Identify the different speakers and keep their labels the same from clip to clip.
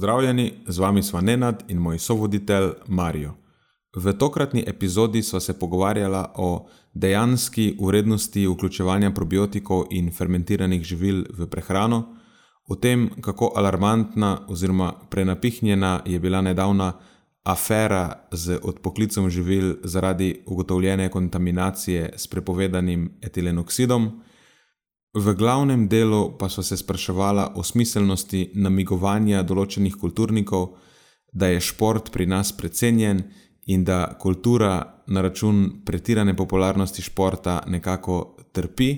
Speaker 1: Pozdravljeni, z vami smo Nenad in moj sovoditelj Marijo. V tokratni epizodi sva se pogovarjala o dejanski urednosti vključevanja probiotikov in fermentiranih živil v prehrano, o tem, kako alarmantna oziroma prenapihnjena je bila nedavna afera z odpoklicom živil zaradi ugotovljene kontaminacije s prepovedanim etilenoksidom. V glavnem delu pa so se spraševala o smiselnosti namigovanja določenih kulturnikov, da je šport pri nas precenjen in da kultura na račun pretirane popularnosti športa nekako trpi.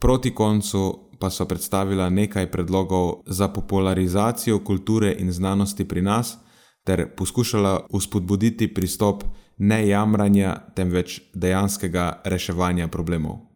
Speaker 1: Proti koncu pa so predstavila nekaj predlogov za popularizacijo kulture in znanosti pri nas, ter poskušala uspodbuditi pristop ne jamranja, temveč dejanskega reševanja problemov.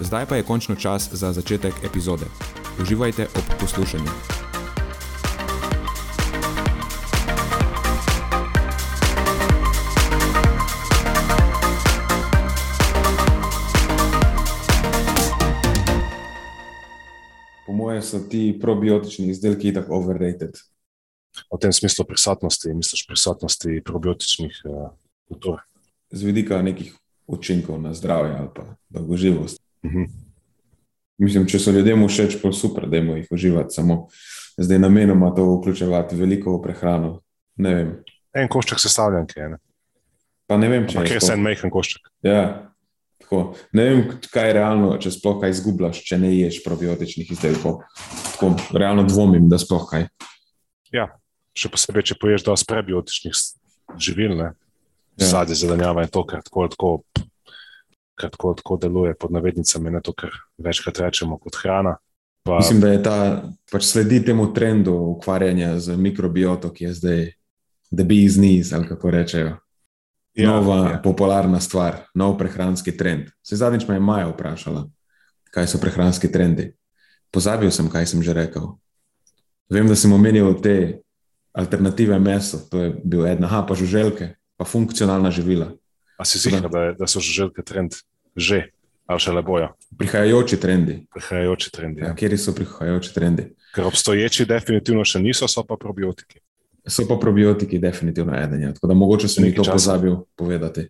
Speaker 1: Zdaj pa je končno čas za začetek epizode. Uživajte ob poslušanju. Po mojem, so ti probiotični izdelki tako overrated.
Speaker 2: V tem smislu prisotnosti, misliš prisotnosti probiotičnih uh, kultur.
Speaker 1: Z vidika nekih učinkov na zdravje ali pa dolgoživost. Mhm. Mislim, če so ljudem všeč, pa super, da jim jih uživati. Samo zdaj namenoma to vključevati veliko v prehrano. Ne vem.
Speaker 2: En košček sestavljen, ki je. Ne?
Speaker 1: Pa ne vem, če
Speaker 2: Ampak je to en majhen košček.
Speaker 1: Ja, tako. Ne vem, kaj je realno, če sploh kaj izgubljaš, če ne ješ probiotičnih izdelkov. Tako, realno dvomim, da sploh kaj.
Speaker 2: Ja, še posebej, če poješ dosti prebiotičnih živil, ja. sadje, zelenjava in to, kar tako, tako ker tako, tako deluje pod navednicami, ne to, kar večkrat rečemo kot hrana. Pa... Mislim, da je ta pač sledi temu trendu ukvarjanja z mikrobioto, ki je zdaj the bees knees, ali kako rečejo. Ja, Nova ja. popularna stvar, nov prehranski trend. Se zadnjič me je Maja vprašala, kaj so prehranski trendi. Pozabil sem, kaj sem že rekel. Vem, da sem omenil te alternative meso, to je bil ena, pa žuželke, pa funkcionalna živila. A si zigar, da, da so žuželke trend že, ali še le bojo?
Speaker 1: Prihajajoči trendi.
Speaker 2: Prihajajoči trendi. Ja.
Speaker 1: Ja, kjer so prihajajoči trendi?
Speaker 2: Ker obstoječi definitivno še niso, so pa probiotiki.
Speaker 1: So pa probiotiki definitivno eden. Ja. Tako da mogoče sem to pozabil povedati.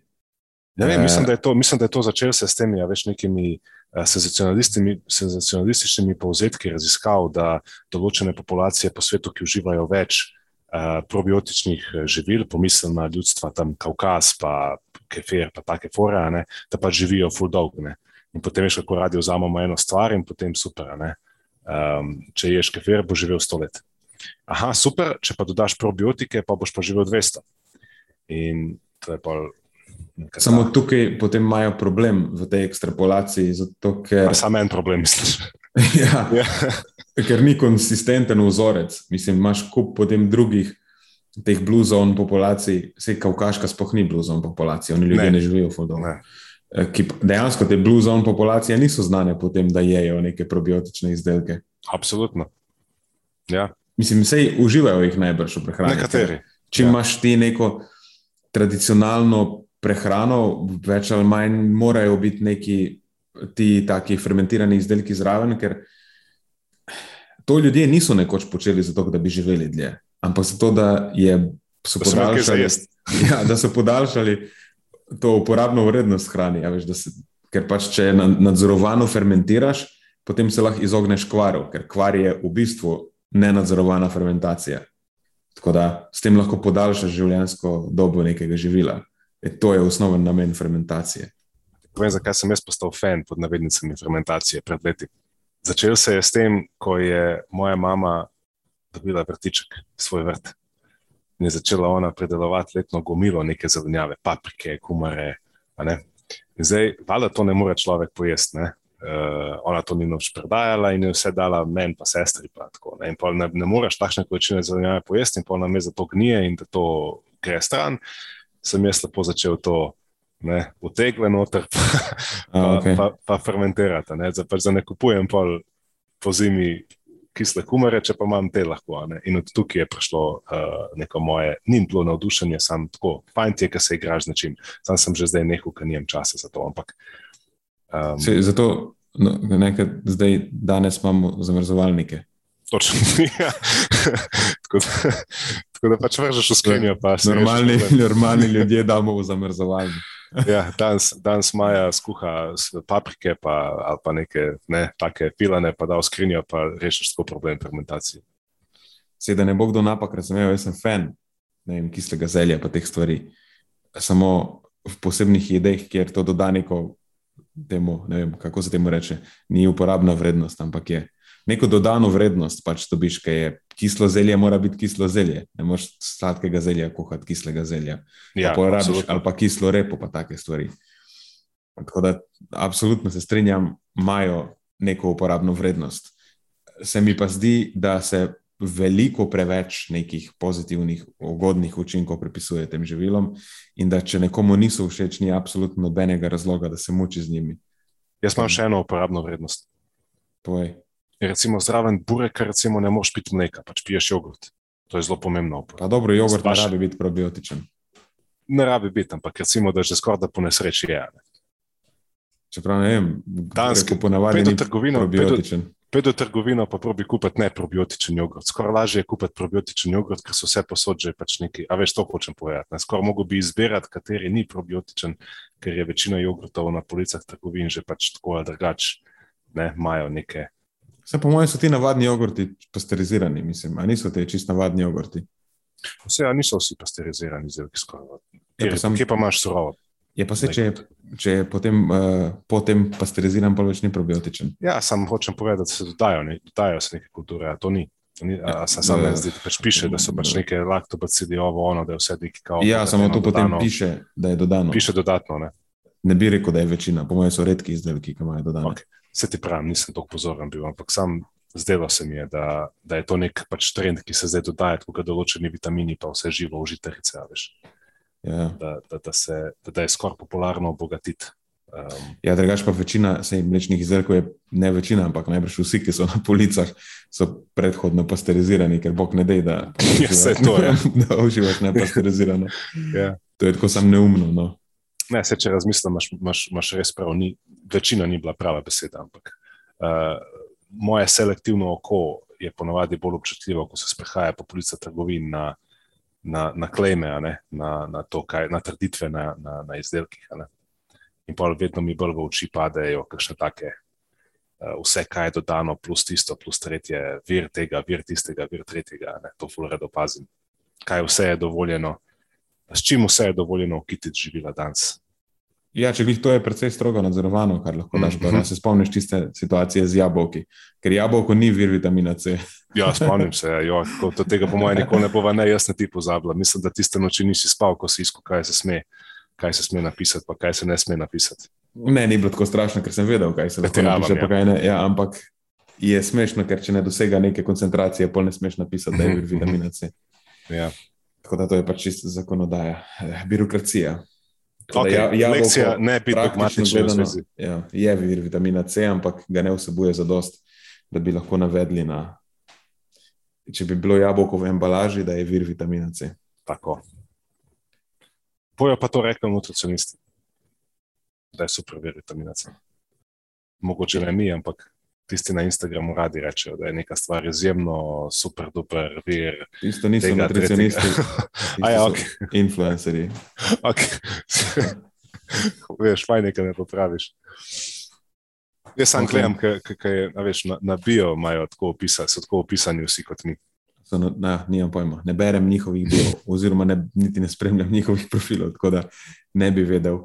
Speaker 2: Ne vem, mislim, da je to, mislim, da je to začel se s temi ja, več nekimi uh, senzacionalističnimi povzetki raziskav, da določene populacije po svetu, ki uživajo več uh, probiotičnih živil, pomislena ljudstva, tam Kaukaz, pa kefir, pa take fore, ne, da pa živijo full dog. Ne. In potem veš, kako radi vzamemo eno stvar in potem super. Um, če ješ kefir, bo živel sto let. Aha, super, če pa dodaš probiotike, pa boš pa živel 200. In to je pa.
Speaker 1: Samo tukaj potem imajo problem v tej ekstrapolaciji. Zato, ker...
Speaker 2: Samo en problem, misliš.
Speaker 1: ja, ja. ker ni konsistenten vzorec. Mislim, imaš kup potem drugih teh bluzov populacij, vse kaukaška sploh ni bluzov populacija, oni ljudje ne, ne živijo v fodu. Eh, dejansko te bluzov populacije niso znane po tem, da jejo neke probiotične izdelke.
Speaker 2: Absolutno. Ja.
Speaker 1: Mislim, vse uživajo jih najbrž v prehrani.
Speaker 2: Nekateri.
Speaker 1: Če ja. imaš ti neko tradicionalno prehrano, več ali manj morajo biti neki ti taki fermentirani izdelki zraven, ker to ljudje niso nekoč počeli zato, da bi živeli dlje ampak zato, da, je, so podaljšali, ja, da so podaljšali to uporabno vrednost hrane. Ja, ker pač, če nadzorovano fermentiraš, potem se lahko izogneš kvaru, ker kvar je v bistvu nenadzorovana fermentacija. Tako da s tem lahko podaljšaš življenjsko dobo nekega živila. E, to je osnoven namen fermentacije.
Speaker 2: Povem, zakaj sem jaz postal fan pod navednicami fermentacije pred leti. Začel se je s tem, ko je moja mama dobila vrtiček, svoj vrt. In je začela ona predelovati letno gomilo neke zelenjave, paprike, kumare. In zdaj, valjda to ne more človek pojesti. Ne? Uh, ona to ni noč predajala in je vse dala meni, pa sestri. Pa tako, ne? Ne, ne moreš takšne količine zelenjave pojesti, in pa nam je za to gnije in da to gre stran. Sem jaz lepo začel to utegle noter, pa,
Speaker 1: A, okay.
Speaker 2: pa, pa fermentirati. Ne? Zdaj, pač, ne kupujem pol po zimi kisle kumare, če pa imam te lahko. Ne? In od tukaj je prišlo uh, neko moje, ni bilo navdušenje, samo tako, fajn ti je, ker se igraš z nečim. Sam sem že zdaj nehal, ker nimam časa za to. Ampak,
Speaker 1: um, Se, zato, no, nekaj, zdaj, danes imamo zamrzovalnike.
Speaker 2: Točno. Ja. tako, da, tako da pač vržeš v skrinjo.
Speaker 1: Normalni, normalni ljudje damo v zamrzovalnik.
Speaker 2: ja, danes, danes Maja skuha paprike pa, ali pa neke ne, take filane, pa da v skrinjo, pa rešiš tako problem fermentacije.
Speaker 1: Sedaj ne bo kdo napak razumel, jaz sem fan vem, kislega zelja pa teh stvari. Samo v posebnih jedeh, kjer to doda neko, temu, ne vem, kako se temu reče, ni uporabna vrednost, ampak je neko dodano vrednost, pač dobiš, kaj je kislo zelje, mora biti kislo zelje. Ne moreš sladkega zelja kuhati kislega zelja.
Speaker 2: Ja,
Speaker 1: pa porabiš, ali pa kislo repo, pa take stvari. Tako da, absolutno se strinjam, imajo neko uporabno vrednost. Se mi pa zdi, da se veliko preveč nekih pozitivnih, ugodnih učinkov pripisuje tem živilom, in da če nekomu niso všeč, ni absolutno nobenega razloga, da se muči z njimi.
Speaker 2: Jaz imam še eno uporabno vrednost.
Speaker 1: Povej
Speaker 2: recimo zraven bureka, recimo ne moreš piti mleka, pač piješ jogurt. To je zelo pomembno.
Speaker 1: Pa dobro, jogurt Zbaš... ne rabi biti probiotičen.
Speaker 2: Ne rabi biti, ampak recimo, da že skoraj da po nesreči je. Ne.
Speaker 1: Čeprav ne vem, danski ponavadi
Speaker 2: ni probiotičen. Pejdo trgovino, pa probi kupiti ne probiotičen jogurt. Skoraj lažje je kupiti probiotičen jogurt, ker so vse posodže pač neki, a veš, to hočem povedati. Skoraj mogo bi izbirati, kateri ni probiotičen, ker je večina jogurtov na policah trgovin že pač tako ali drugače, ne, imajo neke
Speaker 1: Vse po mojem so ti navadni jogurti pasterizirani, mislim, ali niso te čist navadni jogurti?
Speaker 2: Vse, a niso vsi pasterizirani, zelo skoraj. Kje pa imaš surovo?
Speaker 1: Je pa se, če, če je potem, uh, potem pasteriziran, pa več ni probiotičen.
Speaker 2: Ja, samo hočem povedati, da se dodajo, ne, dodajo se neke kulture, a to ni. ni a, a se samo ne zdi, da pač piše, da so pač neke laktobacidi, ovo, ono, da je vse neki kao.
Speaker 1: Ja, samo to potem dodano, piše, da je dodano.
Speaker 2: Piše dodatno, ne.
Speaker 1: Ne bi rekel, da je večina, po mojem so redki izdelki, ki imajo dodano. Okay
Speaker 2: se ti pravim, nisem tako pozoren bil, ampak sam zdelo se mi je, da, da je to nek pač trend, ki se zdaj dodaja, kot določeni vitamini, pa vse živo užitarice.
Speaker 1: Ja.
Speaker 2: Da, da, da, se, da, da je skoraj popularno obogatiti.
Speaker 1: Um, ja, drugač pa večina mlečnih izdelkov je ne večina, ampak najbrž vsi, ki so na policah, so predhodno pasterizirani, ker Bog ne dej, da
Speaker 2: se to je.
Speaker 1: da uživaš nepasterizirano.
Speaker 2: ja.
Speaker 1: To je tako sam neumno. No.
Speaker 2: Ne, se, če razmisliš, imaš, imaš, imaš res prav. Ni, večina ni bila prava beseda. Ampak uh, moje selektivno oko je ponovadi bolj občutljivo, ko se sprehaja po ulicah trgovin na, na, na klejme, na, na, to, kaj, na trditve na, na, na izdelkih. In pa vedno mi bolj v oči padejo kakšne take. Vse, kaj je dodano, plus tisto, plus tretje, vir tega, vir tistega, vir tretjega, ne, to fulore opazim. Kaj vse je dovoljeno, s čim vse je dovoljeno ukititi živila danes.
Speaker 1: Ja, če jih to je precej strogo nadzorovano, kar lahko daš, mm -hmm. se spomniš tiste situacije z jabolki, ker jabolko ni vir vitamina C.
Speaker 2: ja, spomnim se, jo, to tega po mojem nikoli ne bova, ne, jaz ne ti pozabila. Mislim, da tiste noči nisi spal, ko si iskal, kaj se sme, kaj se sme napisati, pa kaj se ne sme napisati.
Speaker 1: Ne, ni bilo tako strašno, ker sem vedel, kaj se lahko napiše, ja. kaj ne. Ja, ampak je smešno, ker če ne dosega neke koncentracije, pol ne smeš napisati, da je vir vitamina C.
Speaker 2: ja.
Speaker 1: Tako da to je pač čisto zakonodaja, eh, birokracija.
Speaker 2: Okay, ja, jabolko, lekcija ne bi dogmatična.
Speaker 1: Ja, je vir vitamina C, ampak ga ne vsebuje za dost, da bi lahko navedli na. Če bi bilo jabolko v embalaži, da je vir vitamina C.
Speaker 2: Tako. Pojo pa to rekli nutricionisti, da je super vir vitamina C. Mogoče ne mi, ampak tisti na Instagramu radi rečejo, da je neka stvar izjemno super, duper, vir.
Speaker 1: Isto niso nutricionisti,
Speaker 2: ja, ok.
Speaker 1: Influencerji.
Speaker 2: Ok. veš, fajn je, kaj ne popraviš. Jaz sam okay. gledam, kaj je, veš, na, na bio imajo tako opisani, so tako opisani vsi kot mi.
Speaker 1: So, no, na, nimam pojma, ne berem njihovih delov, oziroma ne, niti ne spremljam njihovih profilov, tako da ne bi vedel.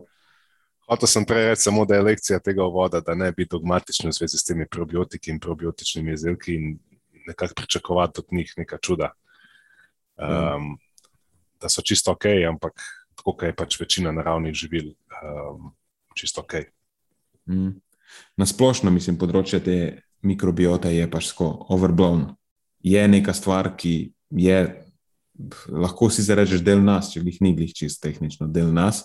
Speaker 2: Hotel sem prej reči samo, da je lekcija tega voda, da ne bi dogmatični v zvezi s temi probiotiki in probiotičnimi izdelki in nekako pričakovati od njih nekaj čuda. Um, da so čisto ok, ampak tako je pač večina naravnih živil, um, čisto ok.
Speaker 1: Mm. Na splošno, mislim, področje te mikrobiote je pač tako overblown. Je neka stvar, ki je, lahko si zarečeš del nas, če jih ni glih čist tehnično, del nas,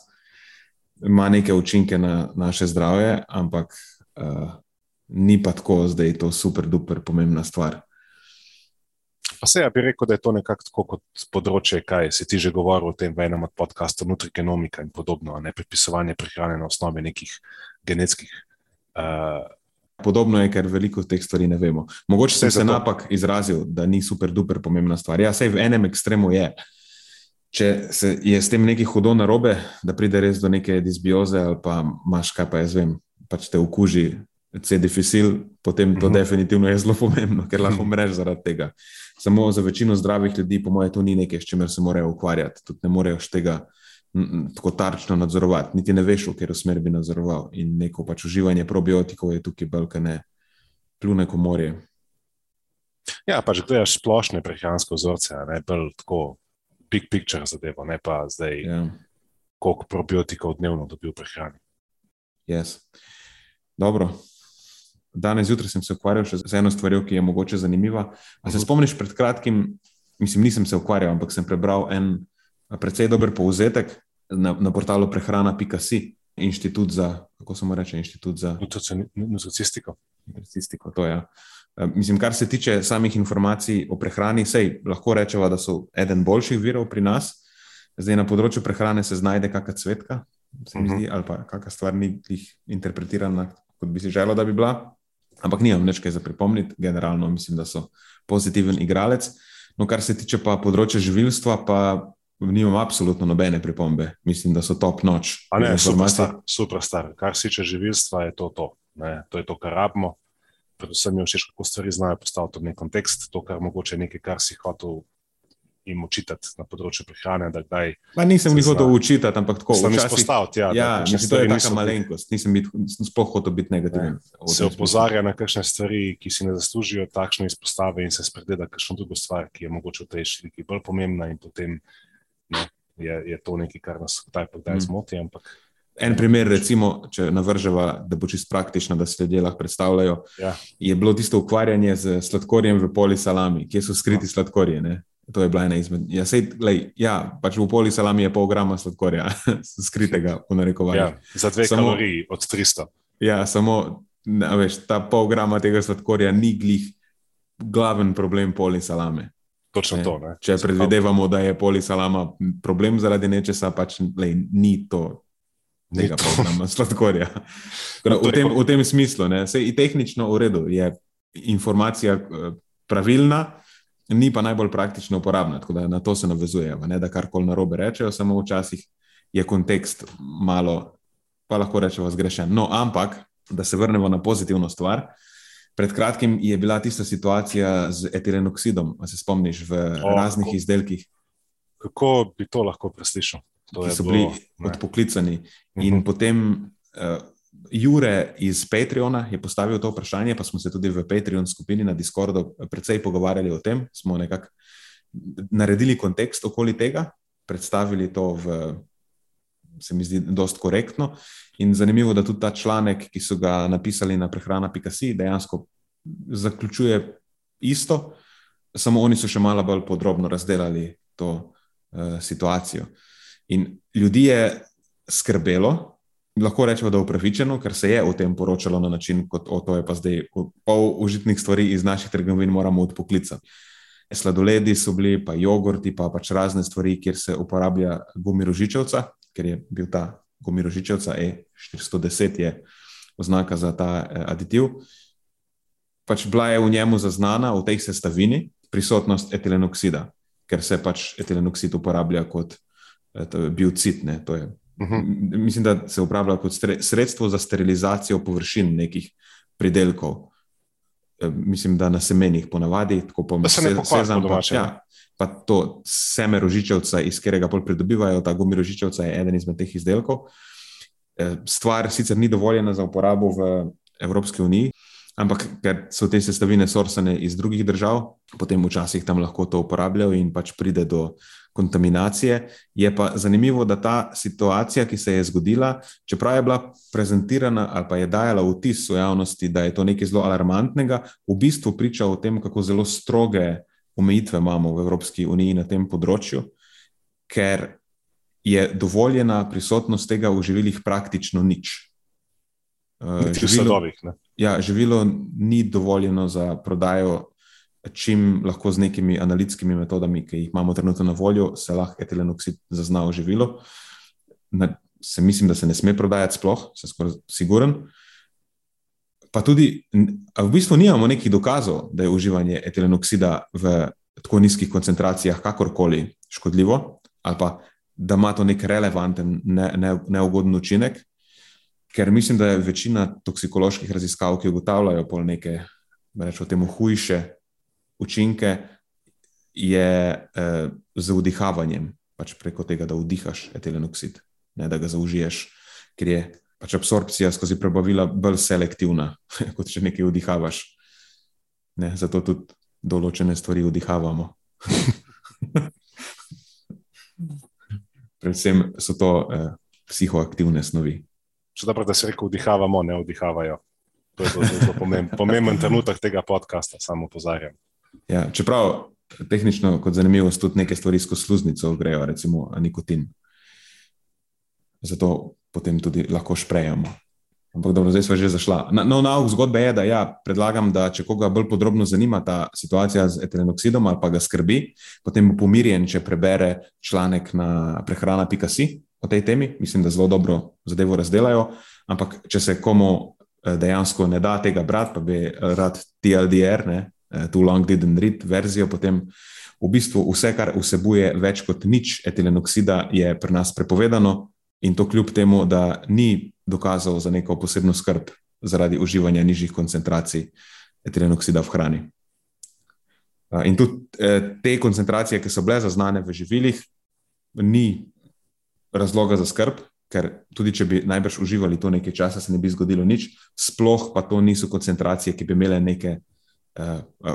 Speaker 1: ima neke učinke na naše zdravje, ampak uh, ni pa tako, da je to super, duper pomembna stvar.
Speaker 2: Pa se ja bi rekel, da je to nekako tako kot področje, kaj si ti že govoril o tem v enem od podkastov, nutrigenomika in podobno, ne pripisovanje prehrane na osnovi nekih genetskih. Uh,
Speaker 1: Podobno je, ker veliko teh stvari ne vemo. Mogoče sem se napak izrazil, da ni super, duper pomembna stvar. Ja, sej v enem ekstremu je. Če se je s tem nekaj hudo narobe, da pride res do neke disbioze, ali pa imaš, kaj pa jaz vem, pač te okuži C-difisil, potem to uh mhm. -huh. definitivno je zelo pomembno, ker lahko umreš zaradi tega. Samo za večino zdravih ljudi, po mojem, to ni nekaj, s čimer se morajo ukvarjati. Tudi ne morejo tega tako tarčno nadzorovati, niti ne veš, v katero smer bi nadzoroval. In neko pač uživanje probiotikov je tukaj belka ne pljune komorje.
Speaker 2: Ja, pač gledaš splošne prehranske vzorce, ne bolj tako big picture zadevo, ne pa zdaj, ja. koliko probiotikov dnevno dobijo prehrani.
Speaker 1: Yes. Dobro, Danes zjutraj sem se ukvarjal še z eno stvarjo, ki je mogoče zanimiva. A se mhm. spomniš pred kratkim, mislim, nisem se ukvarjal, ampak sem prebral en precej dober povzetek na, na portalu prehrana.si, inštitut za, kako se mu reče, inštitut za
Speaker 2: nutricistiko.
Speaker 1: Nutricistiko, to je. Ja. Mislim, kar se tiče samih informacij o prehrani, sej lahko rečemo, da so eden boljših virov pri nas. Zdaj na področju prehrane se znajde kakšna cvetka, se mi mhm. zdi, ali pa kakšna stvar ni interpretirana, kot bi si želel, da bi bila ampak nimam več kaj za pripomniti, generalno mislim, da so pozitiven igralec. No, kar se tiče pa področja živilstva, pa nimam absolutno nobene pripombe. Mislim, da so top noč.
Speaker 2: Super star, super star. Kar se tiče živilstva, je to to. Ne? To je to, kar rabimo. Predvsem mi je všeč, kako stvari znajo postaviti v nek kontekst, to, kar mogoče nekaj, kar si hotel jim učitati na področju prehrane. Kdaj,
Speaker 1: Ma, nisem jih hotel učitati, ampak tako
Speaker 2: sem jih izpostavil. Ja,
Speaker 1: ja mislim, to je neka malenkost. Nisem sploh hotel biti negativen.
Speaker 2: Ne, se opozarja na kakšne stvari, ki si ne zaslužijo takšne izpostave, in se spredela kakšno drugo stvar, ki je mogoče v tej šliki bolj pomembna. In potem ne, je, je to nekaj, kar nas kdaj pa kdaj mm. zmoti. Ampak,
Speaker 1: En primer, recimo, če navržemo, da bo čisto praktično, da se ljudje lahko predstavljajo, ja. je bilo tisto ukvarjanje z sladkorjem v polisalami, kje so skriti no. sladkorje. Ne? To je bila ena izmed. Ja, sej, lej, ja pač v poli salami je pol grama sladkorja, skritega, po narekovanju. Ja,
Speaker 2: za dve samo, kaloriji od 300.
Speaker 1: Ja, samo veš, ta pol grama tega sladkorja ni glih glaven problem poli salame.
Speaker 2: Točno ne? to. Ne?
Speaker 1: Če predvidevamo, da je poli salama problem zaradi nečesa, pač lej, ni to. Tega programa sladkorja. No, v, tem, v tem smislu, sej, tehnično v redu je informacija eh, pravilna, ni pa najbolj praktično uporabna, tako da na to se navezujemo, da karkoli narobe rečejo, samo včasih je kontekst malo, pa lahko rečemo, zgrešen. No, ampak, da se vrnemo na pozitivno stvar. Pred kratkim je bila tista situacija z etilenoksidom, se spomniš, v o, raznih kako, izdelkih.
Speaker 2: Kako bi to lahko preslišal?
Speaker 1: To ki so bili odpoklicani. In uh mhm. -huh. potem uh, Jure iz Patreona je postavil to vprašanje, pa smo se tudi v Patreon skupini na Discordu precej pogovarjali o tem. Smo nekako naredili kontekst okoli tega, predstavili to v, se mi zdi, dost korektno. In zanimivo, da tudi ta članek, ki so ga napisali na prehrana.si, dejansko zaključuje isto, samo oni so še malo bolj podrobno razdelali to uh, situacijo. In ljudi je skrbelo, lahko rečemo, da je upravičeno, ker se je o tem poročalo na način, kot o to je pa zdaj pol užitnih stvari iz naših trgovin moramo odpoklicati. Sladoledi so bili, pa jogurti, pa pač razne stvari, kjer se uporablja gumirožičevca, ker je bil ta gumirožičevca E410 je oznaka za ta eh, aditiv. Pač bila je v njemu zaznana v tej sestavini prisotnost etilenoksida, ker se pač etilenoksid uporablja kot biocid, ne, to je Uh mhm. -huh. Mislim, da se uporablja kot sredstvo za sterilizacijo površin nekih pridelkov. mislim, da na semenih ponavadi, tako po
Speaker 2: Da se ne pokvari po domače,
Speaker 1: Ja, pa to seme rožičevca, iz katerega pol pridobivajo, ta gumi rožičevca je eden izmed teh izdelkov. Eh, Stvar sicer ni dovoljena za uporabo v Evropski uniji, ampak ker so te sestavine sorsane iz drugih držav, potem včasih tam lahko to uporabljajo in pač pride do kontaminacije. Je pa zanimivo, da ta situacija, ki se je zgodila, čeprav je bila prezentirana ali pa je dajala vtis v javnosti, da je to nekaj zelo alarmantnega, v bistvu priča o tem, kako zelo stroge omejitve imamo v Evropski uniji na tem področju, ker je dovoljena prisotnost tega v živilih praktično nič.
Speaker 2: V sadovih. Ne?
Speaker 1: Ja, živilo ni dovoljeno za prodajo, čim lahko z nekimi analitskimi metodami, ki jih imamo trenutno na voljo, se lahko etilen oksid zazna v živilo. Na, se mislim, da se ne sme prodajati, sploh, sem skoraj siguren. Pa tudi, v bistvu nimamo nekih dokazov, da je uživanje etilenoksida v tako nizkih koncentracijah kakorkoli škodljivo, ali pa da ima to nek relevanten, ne, ne, neugoden učinek. Ker mislim, da je večina toksikoloških raziskav, ki ugotavljajo pol neke, rečemo hujše učinke, je eh, z vdihavanjem, pač preko tega, da vdihaš etilenoksid, ne da ga zaužiješ, ker je pač absorpcija skozi prebavila bolj selektivna, kot če nekaj vdihavaš. Ne, zato tudi določene stvari vdihavamo. Predvsem so to eh, psihoaktivne snovi.
Speaker 2: Še dobro, da se reko vdihavamo, ne vdihavajo. To je zelo, zelo pomemben, pomemben trenutek tega podcasta, samo pozarjam.
Speaker 1: Ja, čeprav tehnično, kot zanimivost, tudi neke stvari skozi sluznico grejo, recimo nikotin. Zato potem tudi lahko šprejemo. Ampak dobro, zdaj smo že zašla. Na- No, nauk zgodbe je, da ja, predlagam, da če koga bolj podrobno zanima ta situacija z etilenoksidom ali pa ga skrbi, potem bo pomirjen, če prebere članek na prehrana.si o tej temi. Mislim, da zelo dobro zadevo razdelajo. Ampak če se komu eh, dejansko ne da tega brati, pa bi rad TLDR, ne, eh, Too Long Didn't Read verzijo, potem v bistvu vse, kar vsebuje več kot nič etilenoksida, je pri nas prepovedano in to kljub temu, da ni dokazov za neko posebno skrb zaradi uživanja nižjih koncentracij etilenoksida v hrani. A, In tudi eh, te koncentracije, ki so bile zaznane v živilih, ni razloga za skrb, ker tudi če bi najbrž uživali to nekaj časa, se ne bi zgodilo nič, sploh pa to niso koncentracije, ki bi imele neke, eh,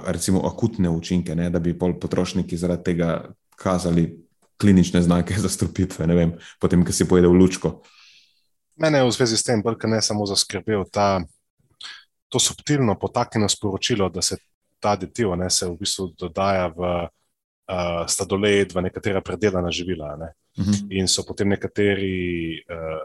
Speaker 1: recimo, akutne učinke, ne, da bi potrošniki zaradi tega kazali klinične znake zastrupitve, ne vem, potem, ko si pojede v lučko.
Speaker 2: Mene je v zvezi s tem brka ne samo zaskrbel ta, to subtilno potaknjeno sporočilo, da se ta aditiv ne, se v bistvu dodaja v uh, sladoled, v nekatera predelana živila. Ne.
Speaker 1: Mhm.
Speaker 2: In so potem nekateri uh,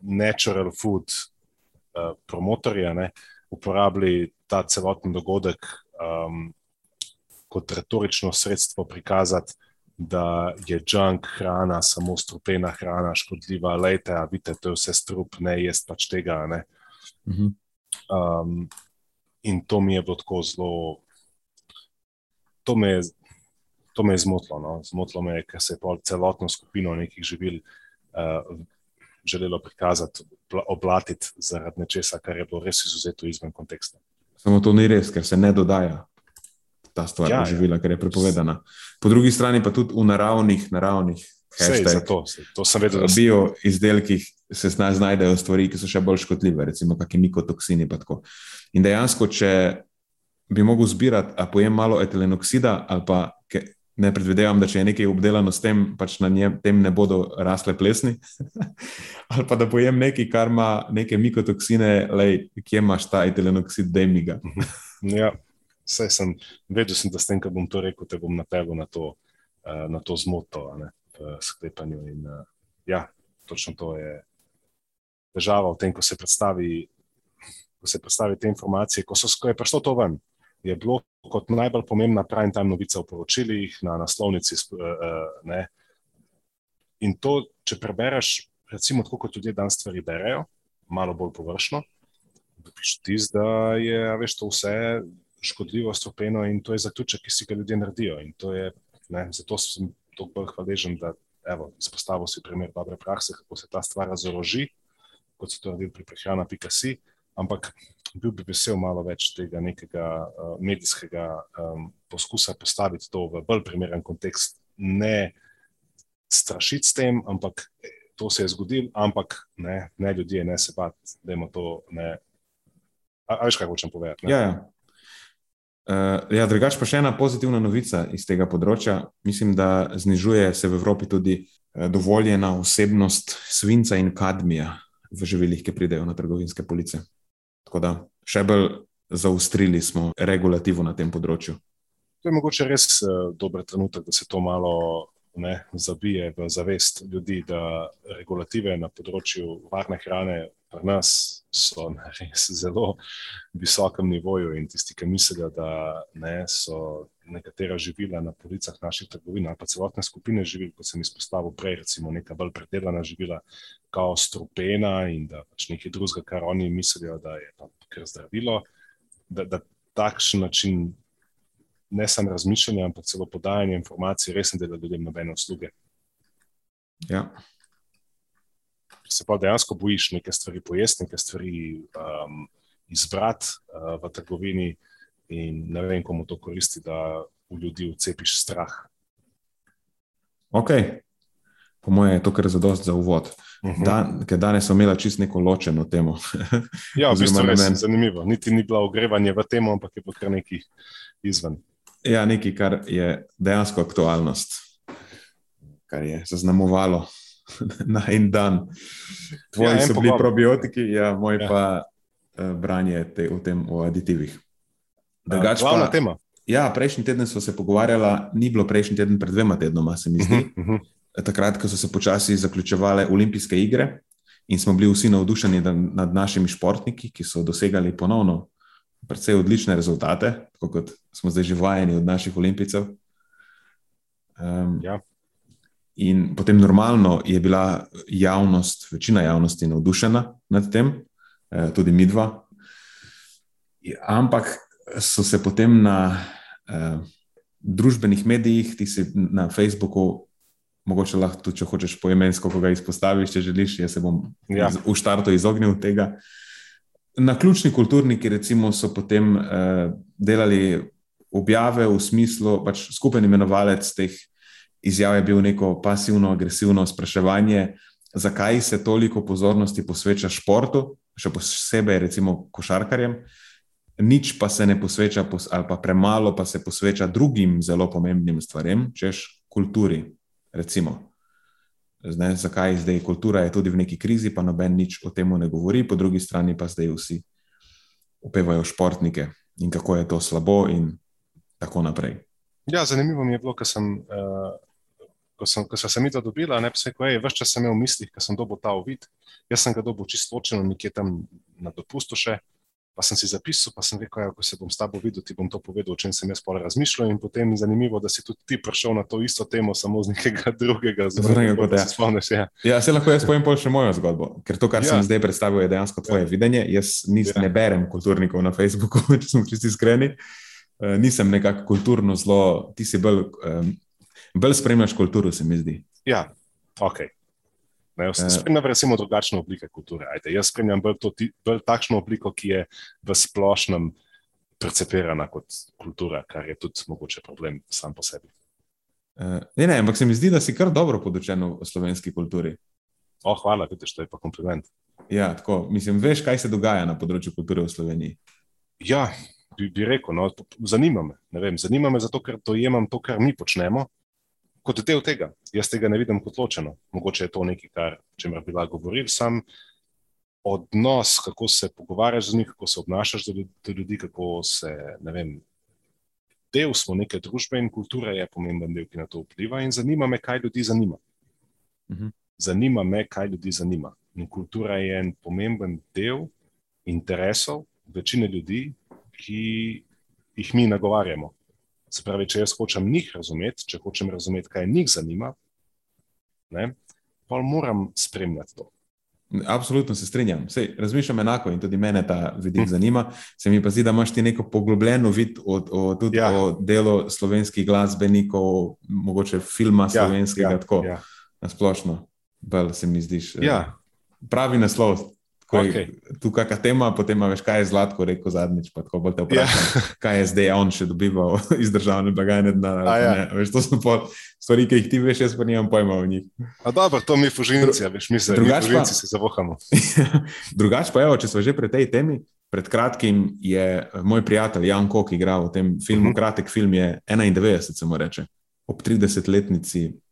Speaker 2: natural food uh, promotorji ne, uporabili ta celoten dogodek um, kot retorično sredstvo prikazati, da je junk hrana, samo strupena hrana, škodljiva, lejte, a vidite, to je vse strup, ne jesti pač tega. Ne.
Speaker 1: Mhm.
Speaker 2: Um, in to mi je bilo tako zelo, to me je, to me je zmotilo. No. Zmotilo me je, ker se je celotno skupino nekih živil uh, želelo prikazati, obla- oblatiti zaradi nečesa, kar je bilo res izuzeto izven konteksta.
Speaker 1: Samo to ni res, ker se ne dodaja ta stvar
Speaker 2: Ja,
Speaker 1: ja, živila, ker je prepovedana. Po drugi strani pa tudi v naravnih, naravnih hashtag,
Speaker 2: sej, to sem vedel, se
Speaker 1: bio izdelkih se zna- znajdejo stvari, ki so še bolj škodljive, recimo kakšni mikotoksini. In dejansko, če bi mogel zbirati, a pojem malo etilenoksida, ali pa ne predvidevam, da če je nekaj obdelano s tem, pač na njem tem ne bodo rasle plesni, ali pa da pojem nekaj, kar ima neke mikotoksine, lej, kje imaš ta etilenoksid, da mi ga.
Speaker 2: Ja, saj sem vedel, sem, da s tem, ko bom to rekel, te bom napeljal na to, uh, na to zmoto ne, v sklepanju. In, uh, ja, točno to je težava v tem, ko se predstavi, ko se predstavi te informacije. Ko, so, ko je prišlo to ven, je bilo kot najbolj pomembna prime time novica v poročilih, na naslovnici. Uh, uh, ne. In to, če prebereš, recimo tako, kot ljudje danes stvari berejo, malo bolj površno, dobiš tis, da je veš, to vse škodljivo, stopeno in to je zaključek, ki si ga ljudje naredijo. In to je, ne, zato sem toliko bolj hvaležen, da evo, izpostavil si primer dobre prakse, kako se ta stvar razoroži, kot so to naredili pri prehrana.si. Ampak bil bi vesel malo več tega nekega uh, medijskega um, poskusa postaviti to v bolj primeren kontekst. Ne strašiti s tem, ampak to se je zgodilo, ampak ne, ne ljudje, ne se bati, da imamo to. Ne. A, a veš, kaj hočem povedati?
Speaker 1: Ja, ja. Uh, ja, drugač pa še ena pozitivna novica iz tega področja. Mislim, da znižuje se v Evropi tudi dovoljena vsebnost svinca in kadmija v živilih, ki pridejo na trgovinske police. Tako da še bolj zaustrili smo regulativo na tem področju.
Speaker 2: To je mogoče res uh, dober trenutek, da se to malo ne, zabije v zavest ljudi, da regulative na področju varne hrane pri nas so na res zelo visokem nivoju in tisti, ki mislijo, da ne, so nekatera živila na policah naših trgovin ali pa celotne skupine živil, kot sem izpostavil prej, recimo neka bolj predelana živila, kao strupena in da pač nekaj drugega, kar oni mislijo, da je tam kar zdravilo, da, da takšen način ne samo razmišljanje, ampak celo podajanje informacij, res ne dela ljudem nobene usluge.
Speaker 1: Ja
Speaker 2: se pa dejansko bojiš neke stvari pojesti, neke stvari um, izbrati uh, v trgovini, in ne vem, komu to koristi, da v ljudi vcepiš strah.
Speaker 1: Ok, po mojem je to kar zadost za uvod. Uh mhm. -huh. Dan, ker danes smo imeli čist neko ločeno temo.
Speaker 2: ja, v bistvu je zanimivo. Niti ni bilo ogrevanje v temo, ampak je pa kar nekaj izven.
Speaker 1: Ja, nekaj, kar je dejansko aktualnost, kar je zaznamovalo na en dan. Tvoji ja, so bili probiotiki, ja, moj ja. pa uh, branje te, v tem o aditivih.
Speaker 2: Drugač pa, tema.
Speaker 1: Ja, prejšnji teden smo se pogovarjali, ni bilo prejšnji teden, pred dvema tednoma, se mi zdi. Uh -huh, uh -huh. Takrat, ko so se počasi zaključevale olimpijske igre in smo bili vsi navdušeni nad našimi športniki, ki so dosegali ponovno precej odlične rezultate, kot smo zdaj že vajeni od naših olimpijcev. Um, ja. In potem normalno je bila javnost, večina javnosti navdušena nad tem, eh, tudi mi dva. Ampak so se potem na eh, družbenih medijih, ti si na Facebooku, mogoče lahko tudi, če hočeš poimensko, ko ga izpostaviš, če želiš, jaz se bom ja. v štartu izognil tega. Na ključni kulturniki, recimo, so potem eh, delali objave v smislu, pač skupen imenovalec teh izjav je bil neko pasivno, agresivno spraševanje, zakaj se toliko pozornosti posveča športu, še posebej recimo košarkarjem, nič pa se ne posveča, ali pa premalo pa se posveča drugim zelo pomembnim stvarem, češ kulturi. Recimo. Zdaj, zakaj zdaj kultura je tudi v neki krizi, pa noben nič o tem ne govori, po drugi strani pa zdaj vsi upevajo športnike in kako je to slabo, in tako naprej.
Speaker 2: Ja, zanimivo mi je bilo, ker sem uh, ko, sem, ko sem mi to dobila, ne pa se, ko je, vse čas sem imel v mislih, ker sem dobil ta uvid. Jaz sem ga dobil čisto ločeno, nekje tam na dopustu še. Pa sem si zapisal, pa sem rekel, ja, ko se bom s tabo videl, ti bom to povedal, o čem sem jaz pol razmišljal. In potem je zanimivo, da si tudi ti prišel na to isto temo, samo z nekega drugega
Speaker 1: zgodovina. Ja. Se ja. ja, se lahko jaz povem pol še mojo zgodbo, ker to, kar ja. sem zdaj predstavil, je dejansko tvoje ja. videnje. Jaz nis, ja. ne berem kulturnikov na Facebooku, če sem čisti iskreni. Uh, nisem nekako kulturno zelo, ti si bolj um, bolj spremljaš kulturo, se mi zdi.
Speaker 2: Ja, ok. Ne, jaz uh, spremljam recimo drugačne oblike kulture. Ajde, jaz spremljam bolj, to, bolj takšno obliko, ki je v splošnem percepirana kot kultura, kar je tudi mogoče problem sam po sebi.
Speaker 1: Uh, ne, ne, ampak se mi zdi, da si kar dobro podučen v slovenski kulturi.
Speaker 2: Oh, hvala, vidiš, to je pa kompliment.
Speaker 1: Ja, tako, mislim, veš, kaj se dogaja na področju kulture v Sloveniji.
Speaker 2: Ja, bi, bi rekel, no, zanima me. Vem, zanima me zato, ker dojemam to, kar mi počnemo, kot del tega. Jaz tega ne vidim kot ločeno. Mogoče je to nekaj, kar če me bi lahko govoril, sam odnos, kako se pogovarjaš z njimi, kako se obnašaš do, do ljudi, kako se, ne vem. Del smo neke družbe in kultura je pomemben del, ki na to vpliva, in zanima me, kaj ljudi zanima. Mhm. Zanima me, kaj ljudi zanima. In kultura je en pomemben del interesov večine ljudi, ki jih mi nagovarjamo. Se pravi, če jaz hočem njih razumeti, če hočem razumeti, kaj njih zanima, ne, pa moram spremljati to.
Speaker 1: Absolutno se strinjam. Sej, razmišljam enako in tudi mene ta vidik hm. zanima. Se mi pa zdi, da imaš ti neko poglobljeno vid o, o, tudi ja. o delu slovenskih glasbenikov, mogoče filma ja, slovenskega, ja, tako ja. na splošno. Bolj se mi zdiš.
Speaker 2: Ja.
Speaker 1: Pravi naslov, Okay. Tu kakšna tema, potem imaš, kaj je zlatko rekel zadnjič, pa tako bo te vprašal, yeah. kaj je zdaj on še dobival iz državne blagajne. Ja. Veš, to so stvari, ki jih ti veš, jaz pa nimam pojma o njih.
Speaker 2: A dobro, to mi fužinci, Dru veš, mi se drugače se zavohamo.
Speaker 1: drugače pa, evo, če smo že pri tej temi, pred kratkim je eh, moj prijatelj Jan Kok igral v tem filmu, uh mhm. -huh. kratek film je 91, se mu reče, ob 30-letnici Eh,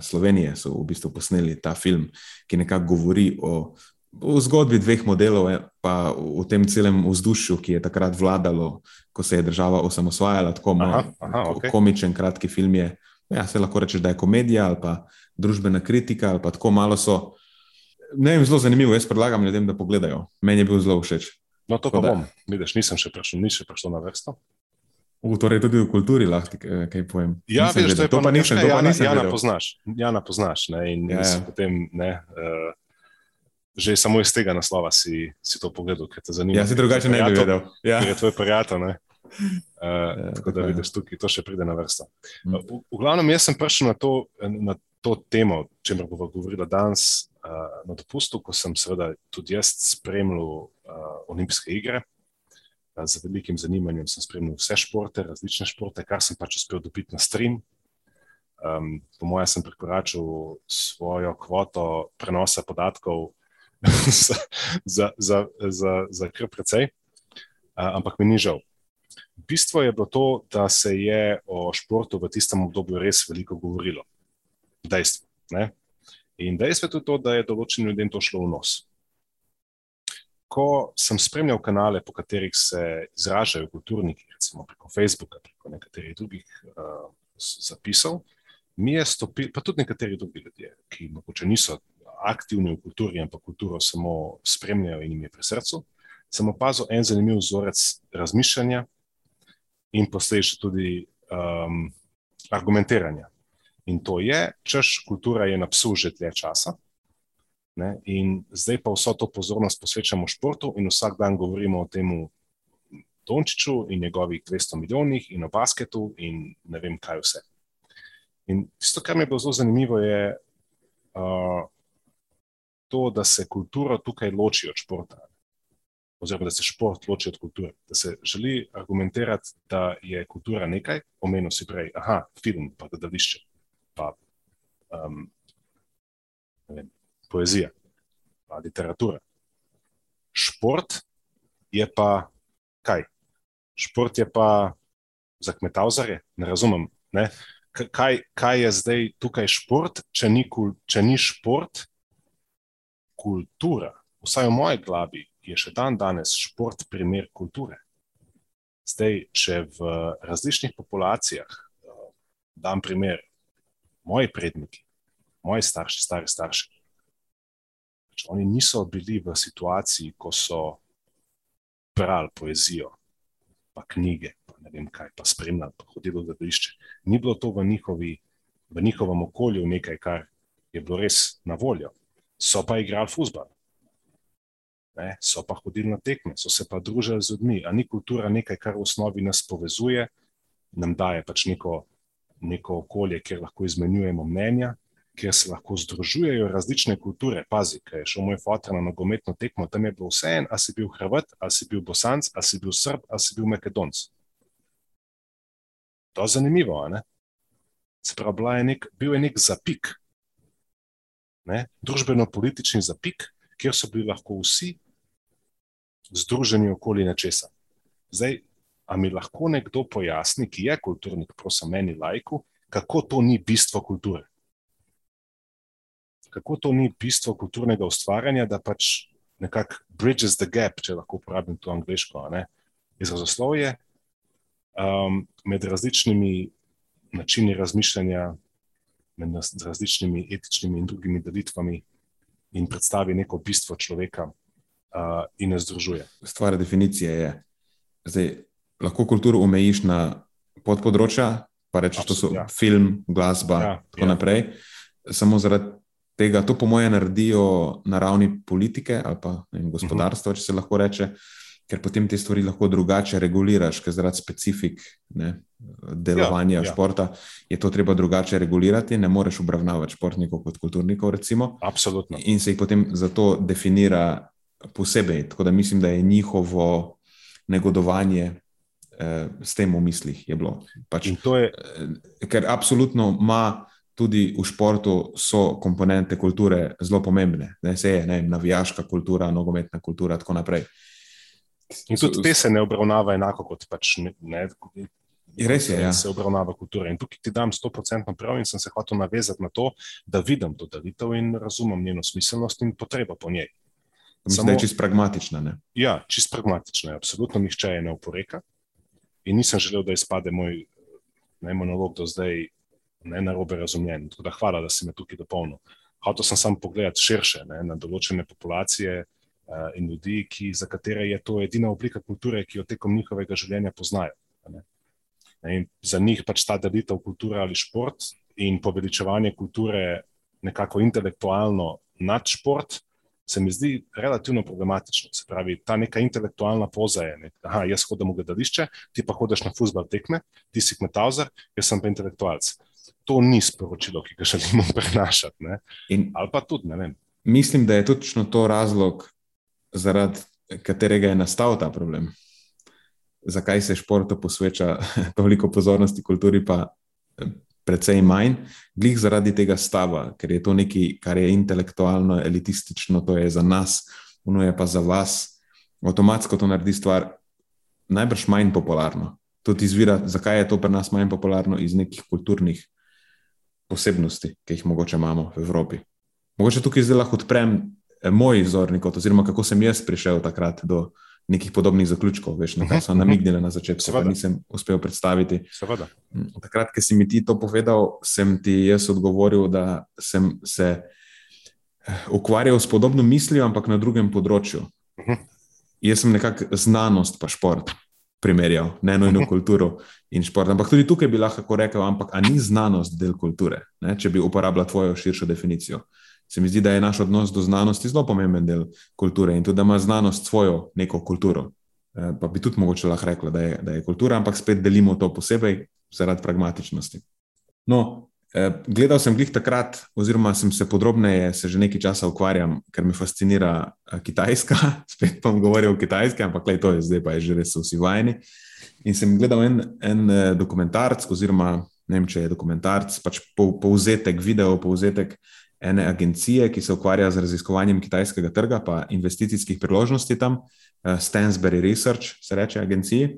Speaker 1: Slovenije so v bistvu posneli ta film, ki nekako govori o, o zgodbi dveh modelov, eh, pa v tem celem vzdušju, ki je takrat vladalo, ko se je država osamosvajala. Tako aha, aha, okay. komičen, kratki film je. Ja, se lahko reče, da je komedija ali pa družbena kritika, ali pa tako malo so. Ne vem, zelo zanimivo. Jaz predlagam ljudem, da pogledajo. Meni je bil zelo všeč.
Speaker 2: No, to pa bom. Vidiš, nisem še prišel, ni še prišel na vrsto.
Speaker 1: Torej tudi v kulturi lahko kaj povem.
Speaker 2: Ja, vidiš, to je to pa nekaj, kar Jana, Jana poznaš. Jana poznaš ne, in ja, ja. potem, ne, uh, že samo iz tega naslova si, si to pogledal, ker te zanima.
Speaker 1: Ja, si drugače ne bi vedel. Ja.
Speaker 2: Je tvoj prijatelj. Uh, ja, tako da vidiš tukaj, to še pride na vrsto. Mm. V, v glavnem, jaz sem prišel na to, na to temo, o čemer bomo govorili danes uh, na dopustu, ko sem seveda tudi jaz spremljal uh, olimpijske igre z velikim zanimanjem sem spremljal vse športe, različne športe, kar sem pač uspel dobiti na stream. Um, po mojem, sem prekoračil svojo kvoto prenosa podatkov za, za, za, za, za kar precej, uh, ampak mi ni žal. Bistvo je bilo to, da se je o športu v tistem obdobju res veliko govorilo. Dejstvo. Ne? In dejstvo je tudi to, da je določenim ljudem to šlo v nos ko sem spremljal kanale, po katerih se izražajo kulturniki, recimo preko Facebooka, preko nekaterih drugih uh, zapisov, mi je stopil, pa tudi nekateri drugi ljudje, ki morda niso aktivni v kulturi, ampak kulturo samo spremljajo in jim je pri srcu, sem opazil en zanimiv vzorec razmišljanja in posledično tudi um, argumentiranja. In to je, češ kultura je na psu že dlje časa. Ne? In zdaj pa vso to pozornost posvečamo športu, in vsak dan govorimo o tem Dončiću in njegovih 200 milijonih, in o basketu, in ne vem, kaj vse. In tisto, kar mi je bilo zelo zanimivo, je uh, to, da se kultura tukaj loči od športa. Oziroma, da se šport loči od kulture. Da se želi argumentirati, da je kultura nekaj, omenil si prej, aha, film, pa gledališče, pa um, vem, poezija, pa literatura. Šport je pa kaj? Šport je pa za kmetavzare, ne razumem. Ne? Kaj, kaj je zdaj tukaj šport, če ni, če ni šport, kultura? Vsaj v moji glavi je še dan danes šport primer kulture. Zdaj, če v različnih populacijah eh, dam primer, moji predniki, moji starši, stari starši, oni niso bili v situaciji, ko so brali poezijo, pa knjige, pa ne vem kaj, pa spremljali, pa hodili v gledališče. Ni bilo to v, njihovi, v njihovem okolju nekaj, kar je bilo res na voljo. So pa igrali futbol, so pa hodili na tekme, so se pa družili z ljudmi. A ni kultura nekaj, kar v osnovi nas povezuje, nam daje pač neko, neko okolje, kjer lahko izmenjujemo mnenja, kjer se lahko združujejo različne kulture. Pazi, kaj je šel moj fotor na nogometno tekmo, tam je bilo vse en, ali si bil Hrvat, ali si bil Bosanc, ali si bil Srb, ali si bil Makedonc. To je zanimivo, ne? Spravo je nek, bil je nek zapik, ne? družbeno-politični zapik, kjer so bili lahko vsi združeni okoli nečesa. Zdaj, a mi lahko nekdo pojasni, ki je kulturnik, prosim, meni lajku, kako to ni bistvo kulture? Kako to ni bistvo kulturnega ustvarjanja, da pač nekako bridges the gap, če lahko uporabim to angliško, izrazoslovje um, med različnimi načini razmišljanja, med različnimi etičnimi in drugimi delitvami in predstavi neko bistvo človeka uh, in ne združuje.
Speaker 1: Stvar definicije je, da lahko kulturo omejiš na podpodročja, pa rečeš, da so ja. film, glasba in ja, tako ja. naprej. Samo zaradi tega, to po mojem naredijo na ravni politike ali pa vem, gospodarstva, če se lahko reče. ker potem te stvari lahko drugače reguliraš, ker zaradi specifik ne, delovanja ja, ja. športa je to treba drugače regulirati. Ne moreš obravnavati športnikov kot kulturnikov, recimo.
Speaker 2: Absolutno.
Speaker 1: In se jih potem zato definira posebej. Tako da mislim, da je njihovo negodovanje eh, s tem v mislih je bilo. Pač,
Speaker 2: je...
Speaker 1: eh, ker absolutno ima tudi v športu so komponente kulture zelo pomembne. Ne, se je ne, navijaška kultura, nogometna kultura in tako naprej.
Speaker 2: In tudi te se ne obravnava enako kot pač ne. ne
Speaker 1: Res je, ja.
Speaker 2: se obravnava kultura. In tukaj ti dam 100% prav, in sem se hotel navezati na to, da vidim to delitev in razumem njeno smiselnost in potrebo po njej.
Speaker 1: Mislim, Samo, da je čist pragmatična. Ne?
Speaker 2: Ja, čist pragmatična. Absolutno nihče je ne oporeka. In nisem želel, da izpade moj ne, monolog do zdaj ne na robe razumljen. Da, hvala, da si me tukaj dopolnil. Hotel sem samo pogledati širše ne, na določene populacije uh, in ljudi, ki, za katere je to edina oblika kulture, ki jo tekom njihovega življenja poznajo. Ne. Ne, za njih pač ta delitev kulture ali šport in poveličevanje kulture nekako intelektualno nad šport. Se mi zdi relativno problematično. Se pravi, ta neka intelektualna poza je, da jaz hodim v gledališče, ti pa hodiš na futbol tekme, ti si kmetavzar, jaz sem pa intelektualc to ni sporočilo, ki ga želimo prenašati. Ali pa tudi ne vem.
Speaker 1: Mislim, da je točno to razlog, zaradi katerega je nastal ta problem. Zakaj se športu posveča toliko pozornosti, kulturi pa eh, precej manj, glih zaradi tega stava, ker je to nekaj, kar je intelektualno, elitistično, to je za nas, ono je pa za vas. Avtomatsko to naredi stvar najbrž manj popularno. Tudi izvira, zakaj je to pri nas manj popularno iz nekih kulturnih posebnosti, ki jih mogoče imamo v Evropi. Mogoče tukaj zdaj lahko odprem eh, moj zornik, oziroma kako sem jaz prišel takrat do nekih podobnih zaključkov, veš, na kar so namignili na začetku, pa nisem uspel predstaviti.
Speaker 2: Seveda.
Speaker 1: Mm, takrat, ko si mi ti to povedal, sem ti jaz odgovoril, da sem se eh, ukvarjal s podobno mislijo, ampak na drugem področju. Uh -huh. Jaz sem nekako znanost, pa šport primerjal, ne nujno kulturo in šport. Ampak tudi tukaj bi lahko rekel, ampak a ni znanost del kulture, ne? če bi uporabljal tvojo širšo definicijo. Se mi zdi, da je naš odnos do znanosti zelo pomemben del kulture in tudi, da ima znanost svojo neko kulturo. E, pa bi tudi mogoče lahko rekla, da je, da je kultura, ampak spet delimo to posebej zaradi pragmatičnosti. No, gledal sem jih takrat, oziroma sem se podrobneje, se že nekaj časa ukvarjam, ker me fascinira eh, Kitajska. Spet bom govoril o Kitajski, ampak le to je zdaj, pa je že res vsi vajeni. In sem gledal en, en eh, dokumentarc, oziroma ne vem, če je dokumentarc, pač povzetek, video povzetek ene agencije, ki se ukvarja z raziskovanjem kitajskega trga, pa investicijskih priložnosti tam, Stansbury Research, se reče agenciji.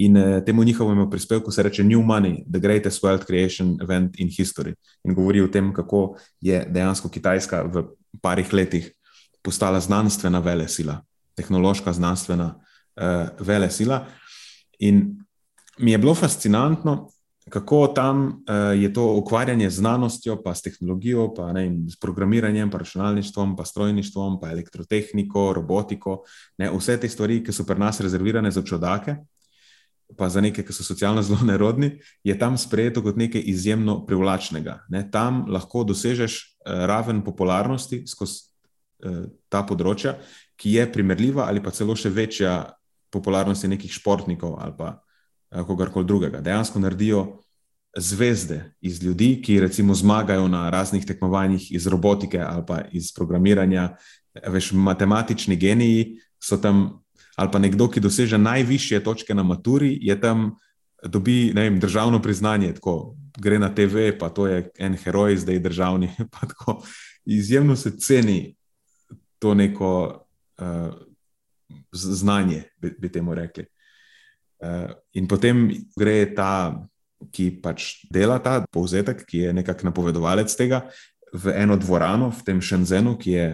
Speaker 1: In uh, temu njihovemu prispevku se reče New Money, The Greatest Wealth Creation Event in History. In govori o tem, kako je dejansko Kitajska v parih letih postala znanstvena vele sila, tehnološka znanstvena uh, vele sila. In mi je bilo fascinantno, kako tam uh, je to ukvarjanje z znanostjo, pa s tehnologijo, pa ne, s programiranjem, pa računalništvom, pa strojništvom, pa elektrotehniko, robotiko, ne, vse te stvari, ki so pri nas rezervirane za čudake pa za neke, ki so socialno zelo nerodni, je tam sprejeto kot nekaj izjemno privlačnega. Ne? Tam lahko dosežeš uh, raven popularnosti skozi uh, ta področja, ki je primerljiva ali pa celo še večja popularnosti nekih športnikov ali pa uh, kogarkoli drugega. Dejansko naredijo zvezde iz ljudi, ki recimo zmagajo na raznih tekmovanjih iz robotike ali pa iz programiranja. Veš, matematični geniji so tam ali pa nekdo, ki doseže najvišje točke na maturi, je tam, dobi vem, državno priznanje, tako gre na TV, pa to je en heroj, zdaj državni. Tako, izjemno se ceni to neko uh, znanje, bi, bi temu rekli. Uh, in potem gre ta, ki pač dela ta povzetek, ki je nekako napovedovalec tega, v eno dvorano v tem Šenzenu, ki je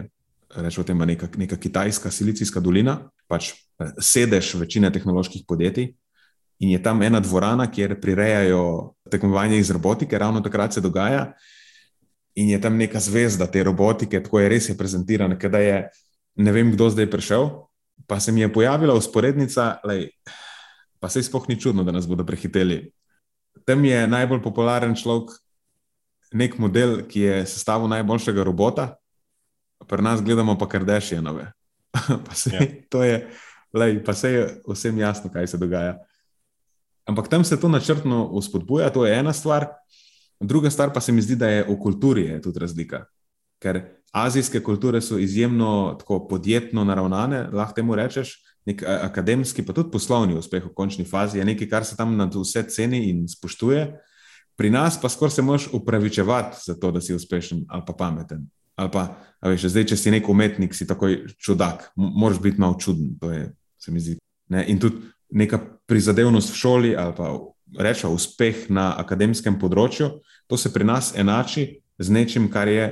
Speaker 1: rečemo, neka, neka kitajska silicijska dolina, pač eh, sedež večine tehnoloških podjetij. In je tam ena dvorana, kjer prirejajo tekmovanje iz robotike, ravno takrat se dogaja. In je tam neka zvezda te robotike, tako je res je prezentirana, da je ne vem, kdo zdaj prišel. Pa se mi je pojavila usporednica, lej, pa se sploh ni čudno, da nas bodo prehiteli. Tam je najbolj popularen človek, nek model, ki je sestavil najboljšega robota, pri nas gledamo pa kar dešijanove. Ja. to je Lej, pa se je vsem jasno, kaj se dogaja. Ampak tam se to načrtno uspodbuja, to je ena stvar. Druga stvar pa se mi zdi, da je v kulturi je tudi razlika. Ker azijske kulture so izjemno tako podjetno naravnane, lahko temu rečeš, nek akademski, pa tudi poslovni uspeh v končni fazi je nekaj, kar se tam na vse ceni in spoštuje. Pri nas pa skoraj se moraš upravičevati za to, da si uspešen ali pa pameten. Ali pa, veš, zdaj, če si nek umetnik, si takoj čudak, moraš biti malo čuden. To je, se mi zdi. Ne? In tudi neka prizadevnost v šoli ali pa rečemo uspeh na akademskem področju, to se pri nas enači z nečim, kar je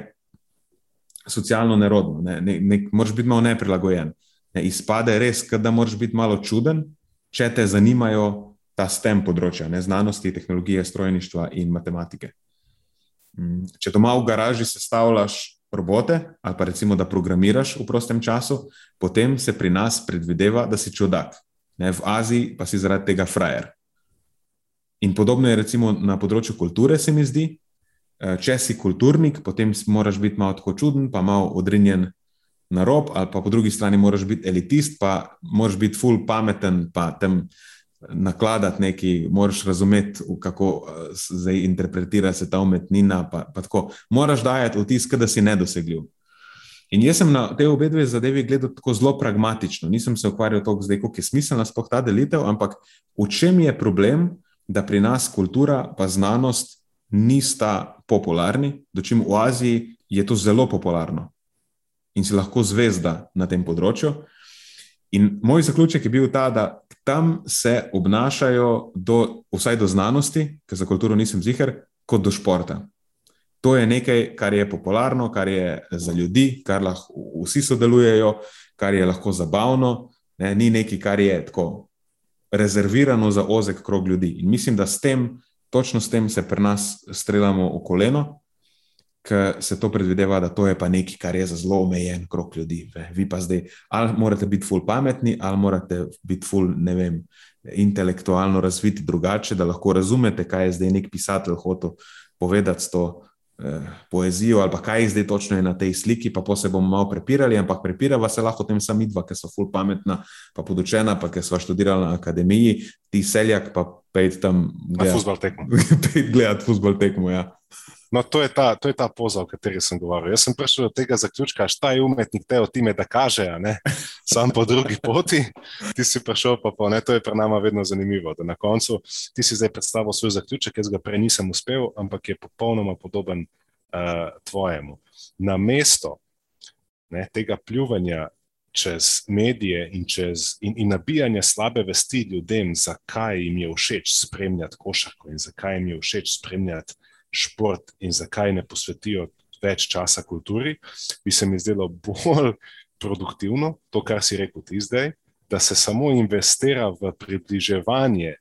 Speaker 1: socialno nerodno. Ne? Ne, ne, moraš biti malo neprilagojen. Ne? Izpade res, da moraš biti malo čuden, če te zanimajo ta STEM področja, ne? znanosti, tehnologije, strojništva in matematike. Mm, če doma v garaži sestavljaš robote ali pa recimo, da programiraš v prostem času, potem se pri nas predvideva, da si čudak. Ne? V Aziji pa si zaradi tega frajer. In podobno je recimo na področju kulture, se mi zdi. Eh, če si kulturnik, potem moraš biti malo tako čuden, pa malo odrinjen na rob, ali pa po drugi strani moraš biti elitist, pa moraš biti full pameten, pa tam nakladati nekaj, moraš razumeti, kako eh, se interpretira se ta umetnina. Pa, pa. Moraš dajati vtis, da si nedosegljiv. In jaz sem na te obe dve zadevi gledal tako zelo pragmatično. Nisem se ukvarjal toliko zdaj, kako je smiselna sploh ta delitev, ampak v čem je problem, da pri nas kultura pa znanost nista popularni, dočim v Aziji je to zelo popularno in si lahko zvezda na tem področju. In moj zaključek je bil ta, da tam se obnašajo, do, vsaj do znanosti, ker za kulturo nisem zihar, kot do športa. To je nekaj, kar je popularno, kar je za ljudi, kar lahko vsi sodelujejo, kar je lahko zabavno, ne, ni nekaj, kar je tako rezervirano za ozek krog ljudi. In mislim, da s tem točno s tem se pri nas streljamo v koleno, ker se to predvideva, da to je pa nekaj, kar je za zelo omejen krok ljudi. Vi pa zdaj, ali morate biti ful pametni, ali morate biti ful, ne vem, intelektualno razviti drugače, da lahko razumete, kaj je zdaj nek pisatelj hotel povedati s to eh, poezijo, ali pa kaj je zdaj točno je na tej sliki, pa se bomo malo prepirali, ampak prepirava se lahko tem sami dva, ki so ful pametna, pa podučena, pa ki so študirala na akademiji, ti seljak pa pejt tam
Speaker 2: gledat, na futbol tekmo.
Speaker 1: gledati futbol tekmo. Ja.
Speaker 2: No, to je, ta, to je ta poza, o kateri sem govoril. Jaz sem prišel do tega zaključka, šta je umetnik te o time, da kaže, sam po drugi poti. Ti si prišel, pa, pa ne, to je pri nama vedno zanimivo. Da na koncu ti si zdaj predstavil svoj zaključek, jaz ga prej nisem uspel, ampak je popolnoma podoben uh, tvojemu. Na mesto ne, tega pljuvanja čez medije in, čez, in, in nabijanje slabe vesti ljudem, zakaj jim je všeč spremljati košarko in zakaj jim je všeč spremljati šport in zakaj ne posvetijo več časa kulturi, bi se mi zdelo bolj produktivno, to, kar si rekel ti zdaj, da se samo investira v približevanje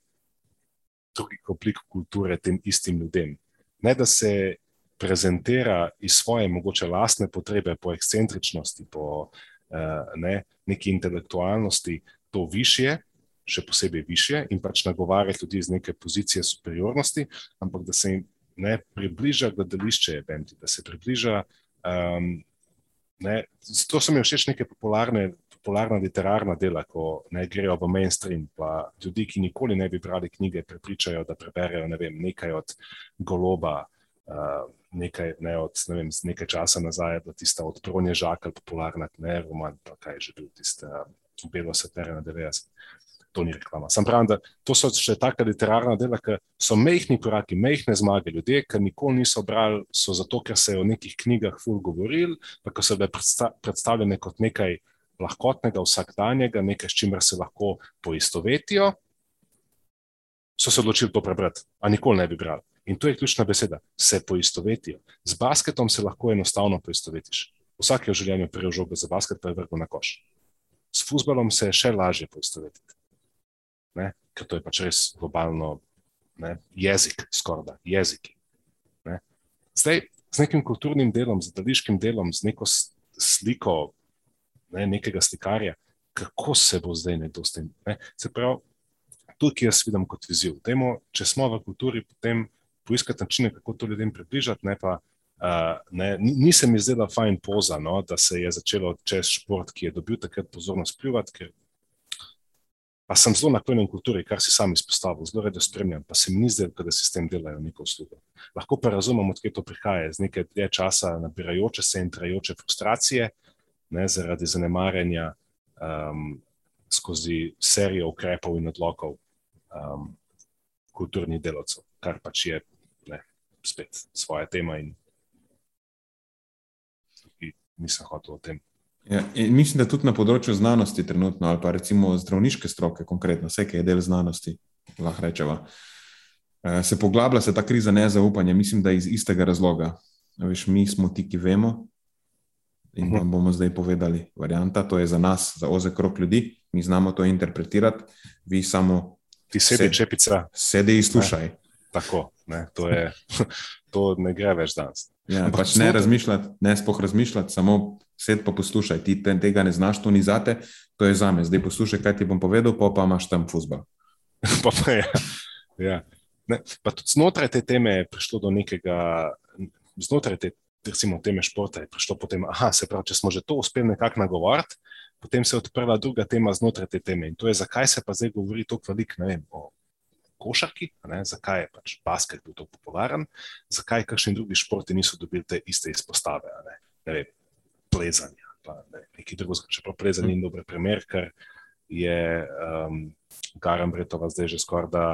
Speaker 2: drugih oblik kulture tem istim ljudem. Ne da se prezentira iz svoje mogoče lastne potrebe po ekscentričnosti, po uh, ne, neki intelektualnosti to više, še posebej više, in pač nagovarjati ljudi iz neke pozicije superiornosti, ampak da se jim ne približa gledališče, eventi, da se približa. Um, ne, zato so mi všeč neke popularne. Popularna literarna dela, ko ne grejo v mainstream, pa ljudi, ki nikoli ne bi brali knjige, prepričajo, da preberejo ne vem, nekaj od Goloba, uh, nekaj, ne, od, ne vem, nekaj časa nazaj, da tista odpronje žaka, popularna, ne roman, pa kaj že bil tiste belo satire na 90. To ni reklama. Sam pravim, da to so še taka literarna dela, ki so mehki koraki, mehke zmage. Ljudje, ki nikoli niso brali, so zato, ker se je o nekih knjigah ful govorili, pa ko so bile predstavljene kot nekaj lahkotnega, vsakdanjega, nekaj, s čimer se lahko poistovetijo, so se odločili to prebrati, a nikoli ne bi brali. In to je ključna beseda, se poistovetijo. Z basketom se lahko enostavno poistovetiš. Vsak je v življenju prejel žogo za basket, pa je vrgel na koš. S futbolom se je še lažje poistovetiti, ne? ker to je pač res globalno ne? jezik, skoraj da jeziki. Ne? Zdaj, z nekim kulturnim delom, z dališkim delom, z neko sliko ne? nekega slikarja, kako se bo zdaj nekdo s tem. Ne? Se pravi, tukaj jaz vidim kot izziv. Dajmo, če smo v kulturi, potem poiskati načine, kako to ljudem približati. Ne pa, uh, ne, ni se mi zdela fajn poza, no, da se je začelo čez šport, ki je dobil takrat pozornost pljuvati, ker Pa sem zelo naklonjen kulturi, kar si sam izpostavil, zelo redo spremljam, pa se mi ni zdelo, da si s tem delajo neko uslugo. Lahko pa razumem, odkje to prihaja, iz neke dlje časa nabirajoče se in trajajoče frustracije, ne, zaradi zanemarjanja um, skozi serijo ukrepov in odlokov um, kulturnih delavcev, kar pač je ne, spet svoja tema in nisem hotel o tem.
Speaker 1: Ja, mislim, da tudi na področju znanosti, trenutno, ali pa recimo zdravniške stroke, konkretno, vse, ki je del znanosti, lahko rečemo, eh, se poglablja se ta kriza nezaupanja. Mislim, da iz istega razloga. Veš, mi smo ti, ki vemo. In vam bomo zdaj povedali, varianta, to je za nas, za ozek krok ljudi, mi znamo to interpretirati, vi samo.
Speaker 2: Ti sedi, čepica.
Speaker 1: Sedi in slušaj.
Speaker 2: Ne, tako, ne, to, je, to ne gre več danes.
Speaker 1: Ja, pač ne razmišljati, ne spoh razmišljati, samo sed pa poslušaj, ti te, tega ne znaš, to ni zate, to je za me. Zdaj poslušaj, kaj ti bom povedal, pa, pa imaš tam fusbal.
Speaker 2: pa pa ja. ja. Ne, pa tudi znotraj te teme je prišlo do nekega, znotraj te recimo, teme športa je prišlo potem, aha, se pravi, če smo že to uspeli nekako nagovoriti, potem se je odprla druga tema znotraj te teme. In to je, zakaj se pa zdaj govori tako veliko, ne vem, o košarki, ne, zakaj je pač basket bil tako popularen, zakaj kakšni drugi športi niso dobili te iste izpostave, ne, ne vem, plezanja. Pa ne, nekaj drugega, čeprav plezanje ni dober primer, ker je um, Garam Bretova zdaj že skoraj da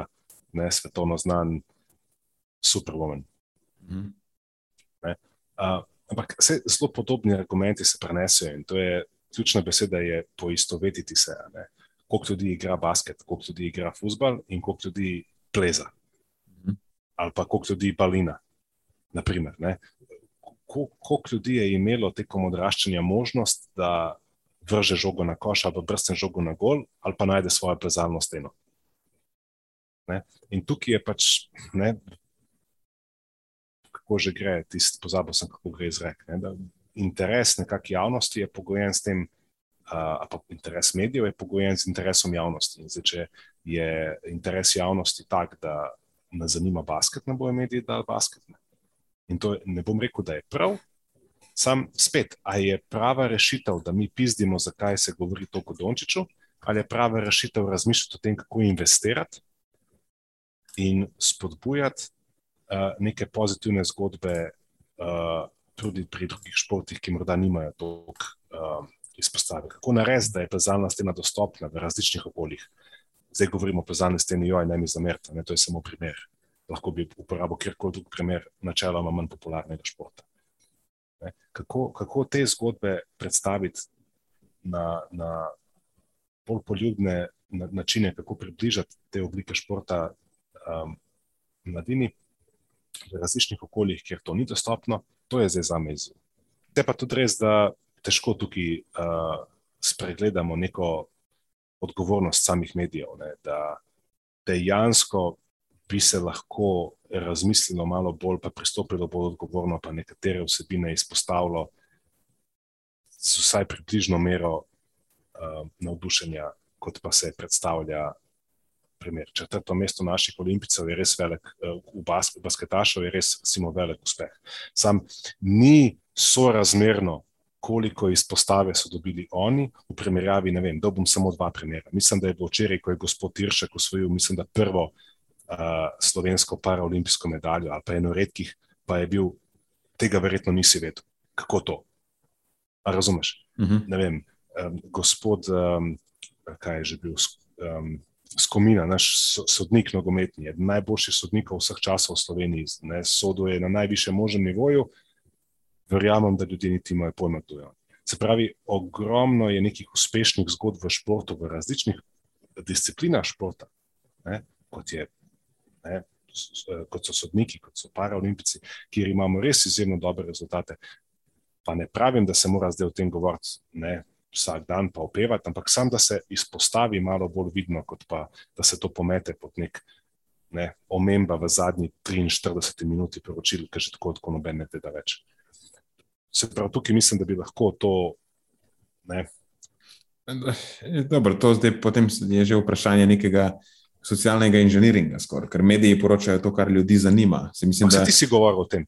Speaker 2: ne svetovno znan superwoman. Mm. Uh, ampak vse zelo podobni argumenti se prenesejo in to je ključna beseda, je poistovetiti se. Ne? Koliko ljudi igra basket, koliko ljudi igra futbol in koliko ljudi pleza. Mm. Ali pa koliko ljudi balina. Naprimer, koliko ljudi je imelo tekom odraščanja možnost, da vrže žogo na koš ali brsten žogo na gol, ali pa najde svojo plezalno steno. Ne? In tukaj je pač, ne, kako že gre, tisti pozabil sem, kako gre izrek. Ne, interes nekakšne javnosti je pogojen s tem, uh, pa interes medijev je pogojen z interesom javnosti. Zdaj, če je interes javnosti tak, da me zanima basket, ne bojo mediji dali basket. Ne. In to ne bom rekel, da je prav. Sam spet, ali je prava rešitev, da mi pizdimo, zakaj se govori toliko o Dončiću, ali je prava rešitev razmišljati o tem, kako investirati in spodbujati uh, neke pozitivne zgodbe uh, tudi pri drugih športih, ki morda nimajo toliko uh, izpostave. Kako narediti, da je plezalna stena dostopna v različnih okoljih? Zdaj govorimo o plezalni steni, joj, ne mi zamerite, to je samo primer lahko bi uporabil kjerkoli drug primer, načeloma manj popularnega športa. Kako, kako te zgodbe predstaviti na, na bolj poljubne načine, kako približati te oblike športa um, mladini v različnih okoljih, kjer to ni dostopno, to je zdaj za me izziv. Te pa tudi res, da težko tukaj uh, spregledamo neko odgovornost samih medijev, ne, da dejansko bi se lahko razmislilo malo bolj, pa pristopilo bolj odgovorno, pa nekatere vsebine izpostavilo z vsaj približno mero uh, navdušenja, kot pa se predstavlja. Primer. Četrto mesto naših olimpijcev je res velik, uh, v bas basketašov je res recimo, velik uspeh. Sam ni sorazmerno, koliko izpostave so dobili oni, v primerjavi, ne vem, da bom samo dva primera. Mislim, da je bilo včeraj, ko je gospod Tiršek osvojil, mislim, da prvo uh, slovensko paraolimpijsko medaljo, ali pa eno redkih, pa je bil tega, verjetno nisi vedel. Kako to? A razumeš? Uh mhm. -huh. Ne vem, um, gospod, um, kaj je že bil, um, Skomina, naš sodnik, nogometni, eden najboljših sodnikov vseh časov v Sloveniji, ne, soduje na najvišjem možnem nivoju. Verjamem, da ljudje niti imajo pojma, to je. Se pravi, ogromno je nekih uspešnih zgodb v športu, v različnih disciplinah športa, ne, kot je ne, kot so sodniki, kot so paraolimpijci, kjer imamo res izjemno dobre rezultate. Pa ne pravim, da se mora zdaj o tem govoriti ne, vsak dan, pa opevati, ampak sam, da se izpostavi malo bolj vidno, kot pa da se to pomete pod nek ne, omemba v zadnji 43 minuti poročil, ker že tako, tako noben ne teda več. Se pravi, tukaj mislim, da bi lahko to.
Speaker 1: Dobro, to zdaj je že vprašanje nekega socialnega inženiringa, skor, ker mediji poročajo to, kar ljudi zanima.
Speaker 2: Mislim, da, ti si govoril o tem.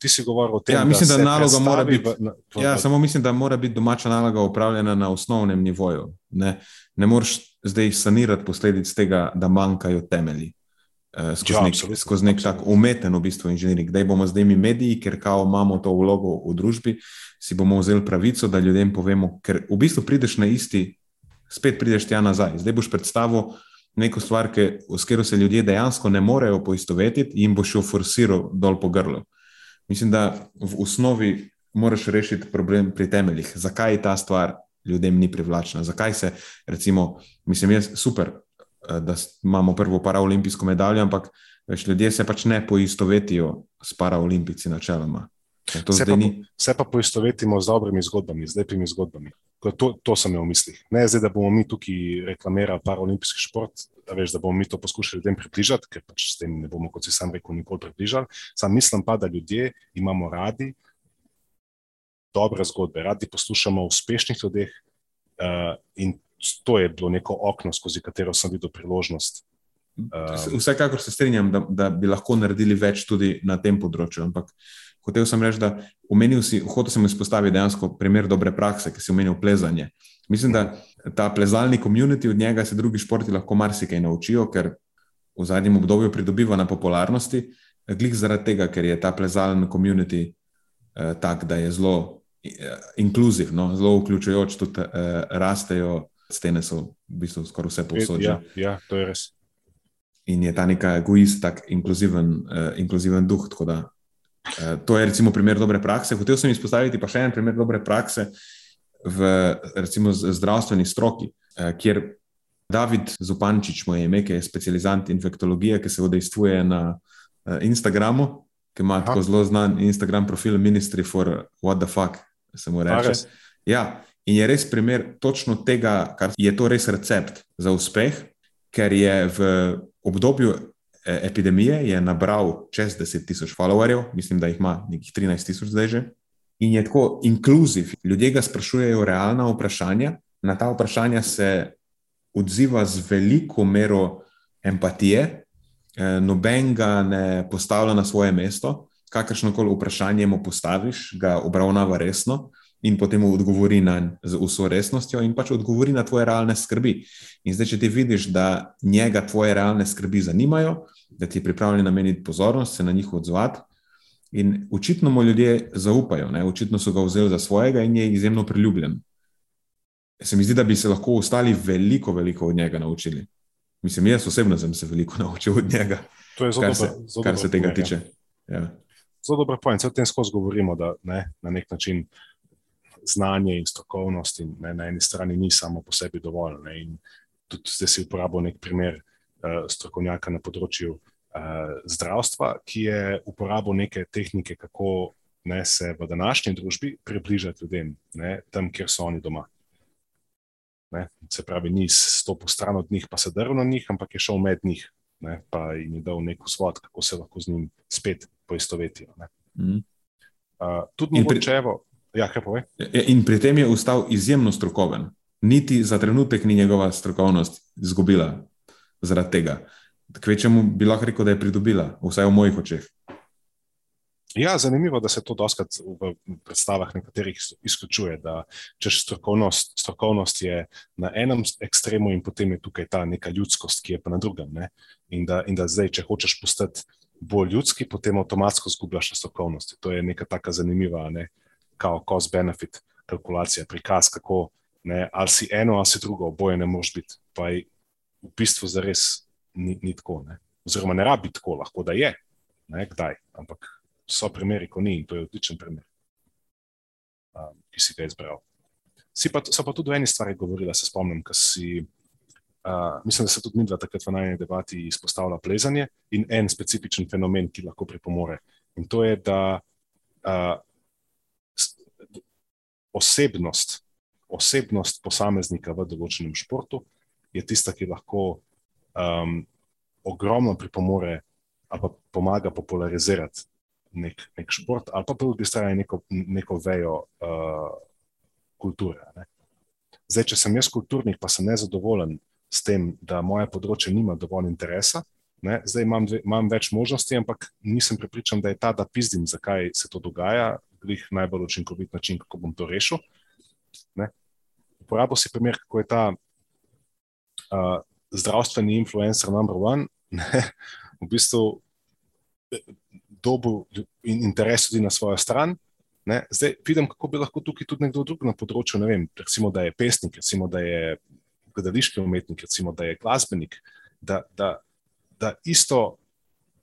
Speaker 2: O tem
Speaker 1: ja, mislim, da, da naloga mora biti. V, v, ja, v, samo mislim, da mora biti domača naloga upravljena na osnovnem nivoju. Ne, ne moreš zdaj sanirati posledic tega, da manjkajo temelji. Uh, skozi,
Speaker 2: Ja,
Speaker 1: nek, skozi nek tak umeten v bistvu inženiring. Da bomo zdaj mi mediji, ker kao imamo to vlogo v družbi, si bomo vzeli pravico, da ljudem povemo, ker v bistvu prideš na isti, spet prideš tja nazaj. Zdaj boš predstavil neko stvar, ki, s katero se ljudje dejansko ne morejo poistovetiti in boš jo forsiral dol po grlu. Mislim, da v osnovi moraš rešiti problem pri temeljih. Zakaj ta stvar ljudem ni privlačna? Zakaj se, recimo, mislim, jaz super, eh, da imamo prvo paraolimpijsko medaljo, ampak veš, ljudje se pač ne poistovetijo s paraolimpici načeloma. Ker To
Speaker 2: Se
Speaker 1: zdaj
Speaker 2: pa,
Speaker 1: ni.
Speaker 2: se pa poistovetimo z dobrimi zgodbami, z lepimi zgodbami. To, to sem imel v mislih. Ne zdaj, da bomo mi tukaj reklamirali paraolimpijski šport, da, veš, da bomo mi to poskušali ljudem približati, ker pač s tem ne bomo, kot si sam rekel, nikoli približali. Sam mislim pa, da ljudje imamo radi dobre zgodbe, radi poslušamo o uspešnih ljudeh uh, in to je bilo neko okno, skozi katero sem videl priložnost. Um,
Speaker 1: Vsekakor se strinjam, da, da bi lahko naredili več tudi na tem področju. Ampak hotel sem reči, da omenil si, hotel sem izpostaviti dejansko primer dobre prakse, ki si omenil plezanje. Mislim, da ta plezalni komunity od njega se drugi športi lahko marsikaj naučijo, ker v zadnjem obdobju pridobiva na popularnosti, glih zaradi tega, ker je ta plezalni komunity eh, tak, da je zelo eh, inkluziv, no, zelo vključujoč, tudi eh, rastejo, stene so v bistvu skoraj vse povsod. že
Speaker 2: ja, ja, to je res.
Speaker 1: in je ta neka egoist, tak inkluziven, uh, inkluziven duh. tako Da, to je recimo primer dobre prakse. Hotel sem izpostaviti pa še en primer dobre prakse v recimo zdravstveni stroki, uh, kjer David Zupančič, moj ime, ki je specializant infektologije, ki se udejstvuje na uh, Instagramu, ki ima
Speaker 2: Aha.
Speaker 1: tako zelo znan Instagram profil Ministry for What the Fuck, se mu reče. Ja, in je res primer točno tega, kar je to res recept za uspeh, ker je v obdobju eh, epidemije je nabral čez 10 tisoč followerjev, mislim, da jih ima nekih 13 tisoč zdaj že. In je tako inkluziv. Ljudje ga sprašujejo realna vprašanja, na ta vprašanja se odziva z veliko mero empatije, eh, noben ga ne postavlja na svoje mesto, kakršno koli vprašanje mu postaviš, ga obravnava resno in potem odgovori na nj z vso resnostjo in pač odgovori na tvoje realne skrbi. In zdaj, če ti vidiš, da njega tvoje realne skrbi zanimajo, da ti je pripravljen nameniti pozornost, se na njih odzvati. In očitno mu ljudje zaupajo, ne? očitno so ga vzeli za svojega in je izjemno priljubljen. Se mi zdi, da bi se lahko ostali veliko, veliko od njega naučili. Mislim, jaz osebno sem se veliko naučil od njega, kar se,
Speaker 2: dobro. zelo
Speaker 1: kar se tega
Speaker 2: ja.
Speaker 1: tiče. Ja.
Speaker 2: Zelo dobro point. Se o tem skozi govorimo, da ne, na nek način znanje in strokovnost in, ne, na eni strani ni samo po sebi dovolj. Ne, in tudi zdaj si uporabil nek primer strokovnjaka na področju uh, zdravstva, ki je uporabil neke tehnike, kako ne, se v današnji družbi približati ljudem, ne, tam, kjer so oni doma. Ne, se pravi, ni stopil stran od njih, pa se drl na njih, ampak je šel med njih. Ne, pa jim je dal nek vzvod, kako se lahko z njim spet poistovetijo.
Speaker 1: Mhm.
Speaker 2: Uh, tudi
Speaker 1: In pri-
Speaker 2: mogoče, evo, ja, kaj pove?
Speaker 1: In pri tem je ostal izjemno strokoven. Niti za trenutek ni njegova strokovnost izgubila zaradi tega. Kvečemu bi lahko rekel, da je pridobila, vsaj v mojih očeh.
Speaker 2: Ja, zanimivo, da se to doskrat v predstavah nekaterih iz- izključuje, da češ strokovnost, strokovnost je na enem ekstremu in potem je tukaj ta neka ljudskost, ki je pa na drugem. Ne? In, da, in da zdaj, če hočeš postati bolj ljudski, potem avtomatsko zgubljaš na strokovnosti. To je neka taka zanimiva, ne, kao cost-benefit kalkulacija, prikaz, kako ne, ali si eno ali si drugo, oboje ne moreš biti. Pa je v bistvu zares ni, ni tako. Ne? Oziroma, ne rabi tako, lahko da je, ne, kdaj, ampak so primeri, ko ni in to je odličen primer, um, ki si ga izbral. Si pa, so pa tudi eni stvari govorila, se spomnim, ker si. Uh, mislim, da se tudi mi dva takrat v najni debati izpostavlja plezanje in en specifičen fenomen, ki lahko pripomore. In to je, da uh, osebnost, osebnost posameznika v določenem športu je tista, ki lahko um, ogromno pripomore ali pa pomaga popularizirati nek, nek šport, ali pa po drugi strani neko, neko vejo uh, kulture. Ne. Zdaj, če sem jaz kulturnik, pa sem nezadovoljen s tem, da moje področje nima dovolj interesa, ne, zdaj imam, dve, imam več možnosti, ampak nisem prepričan, da je ta, da pizdim, zakaj se to dogaja, glih najbolj učinkovit način, kako bom to rešil. Ne. Uporabil si primer, kako je ta uh, zdravstveni influencer number one, ne, v bistvu dobu in interes tudi na svojo stran. Ne. Zdaj vidim, kako bi lahko tukaj tudi nekdo drug na področju, ne vem, recimo, da je pesnik, recimo, da je gledališki umetnik, recimo, da je glasbenik, da, da, da isto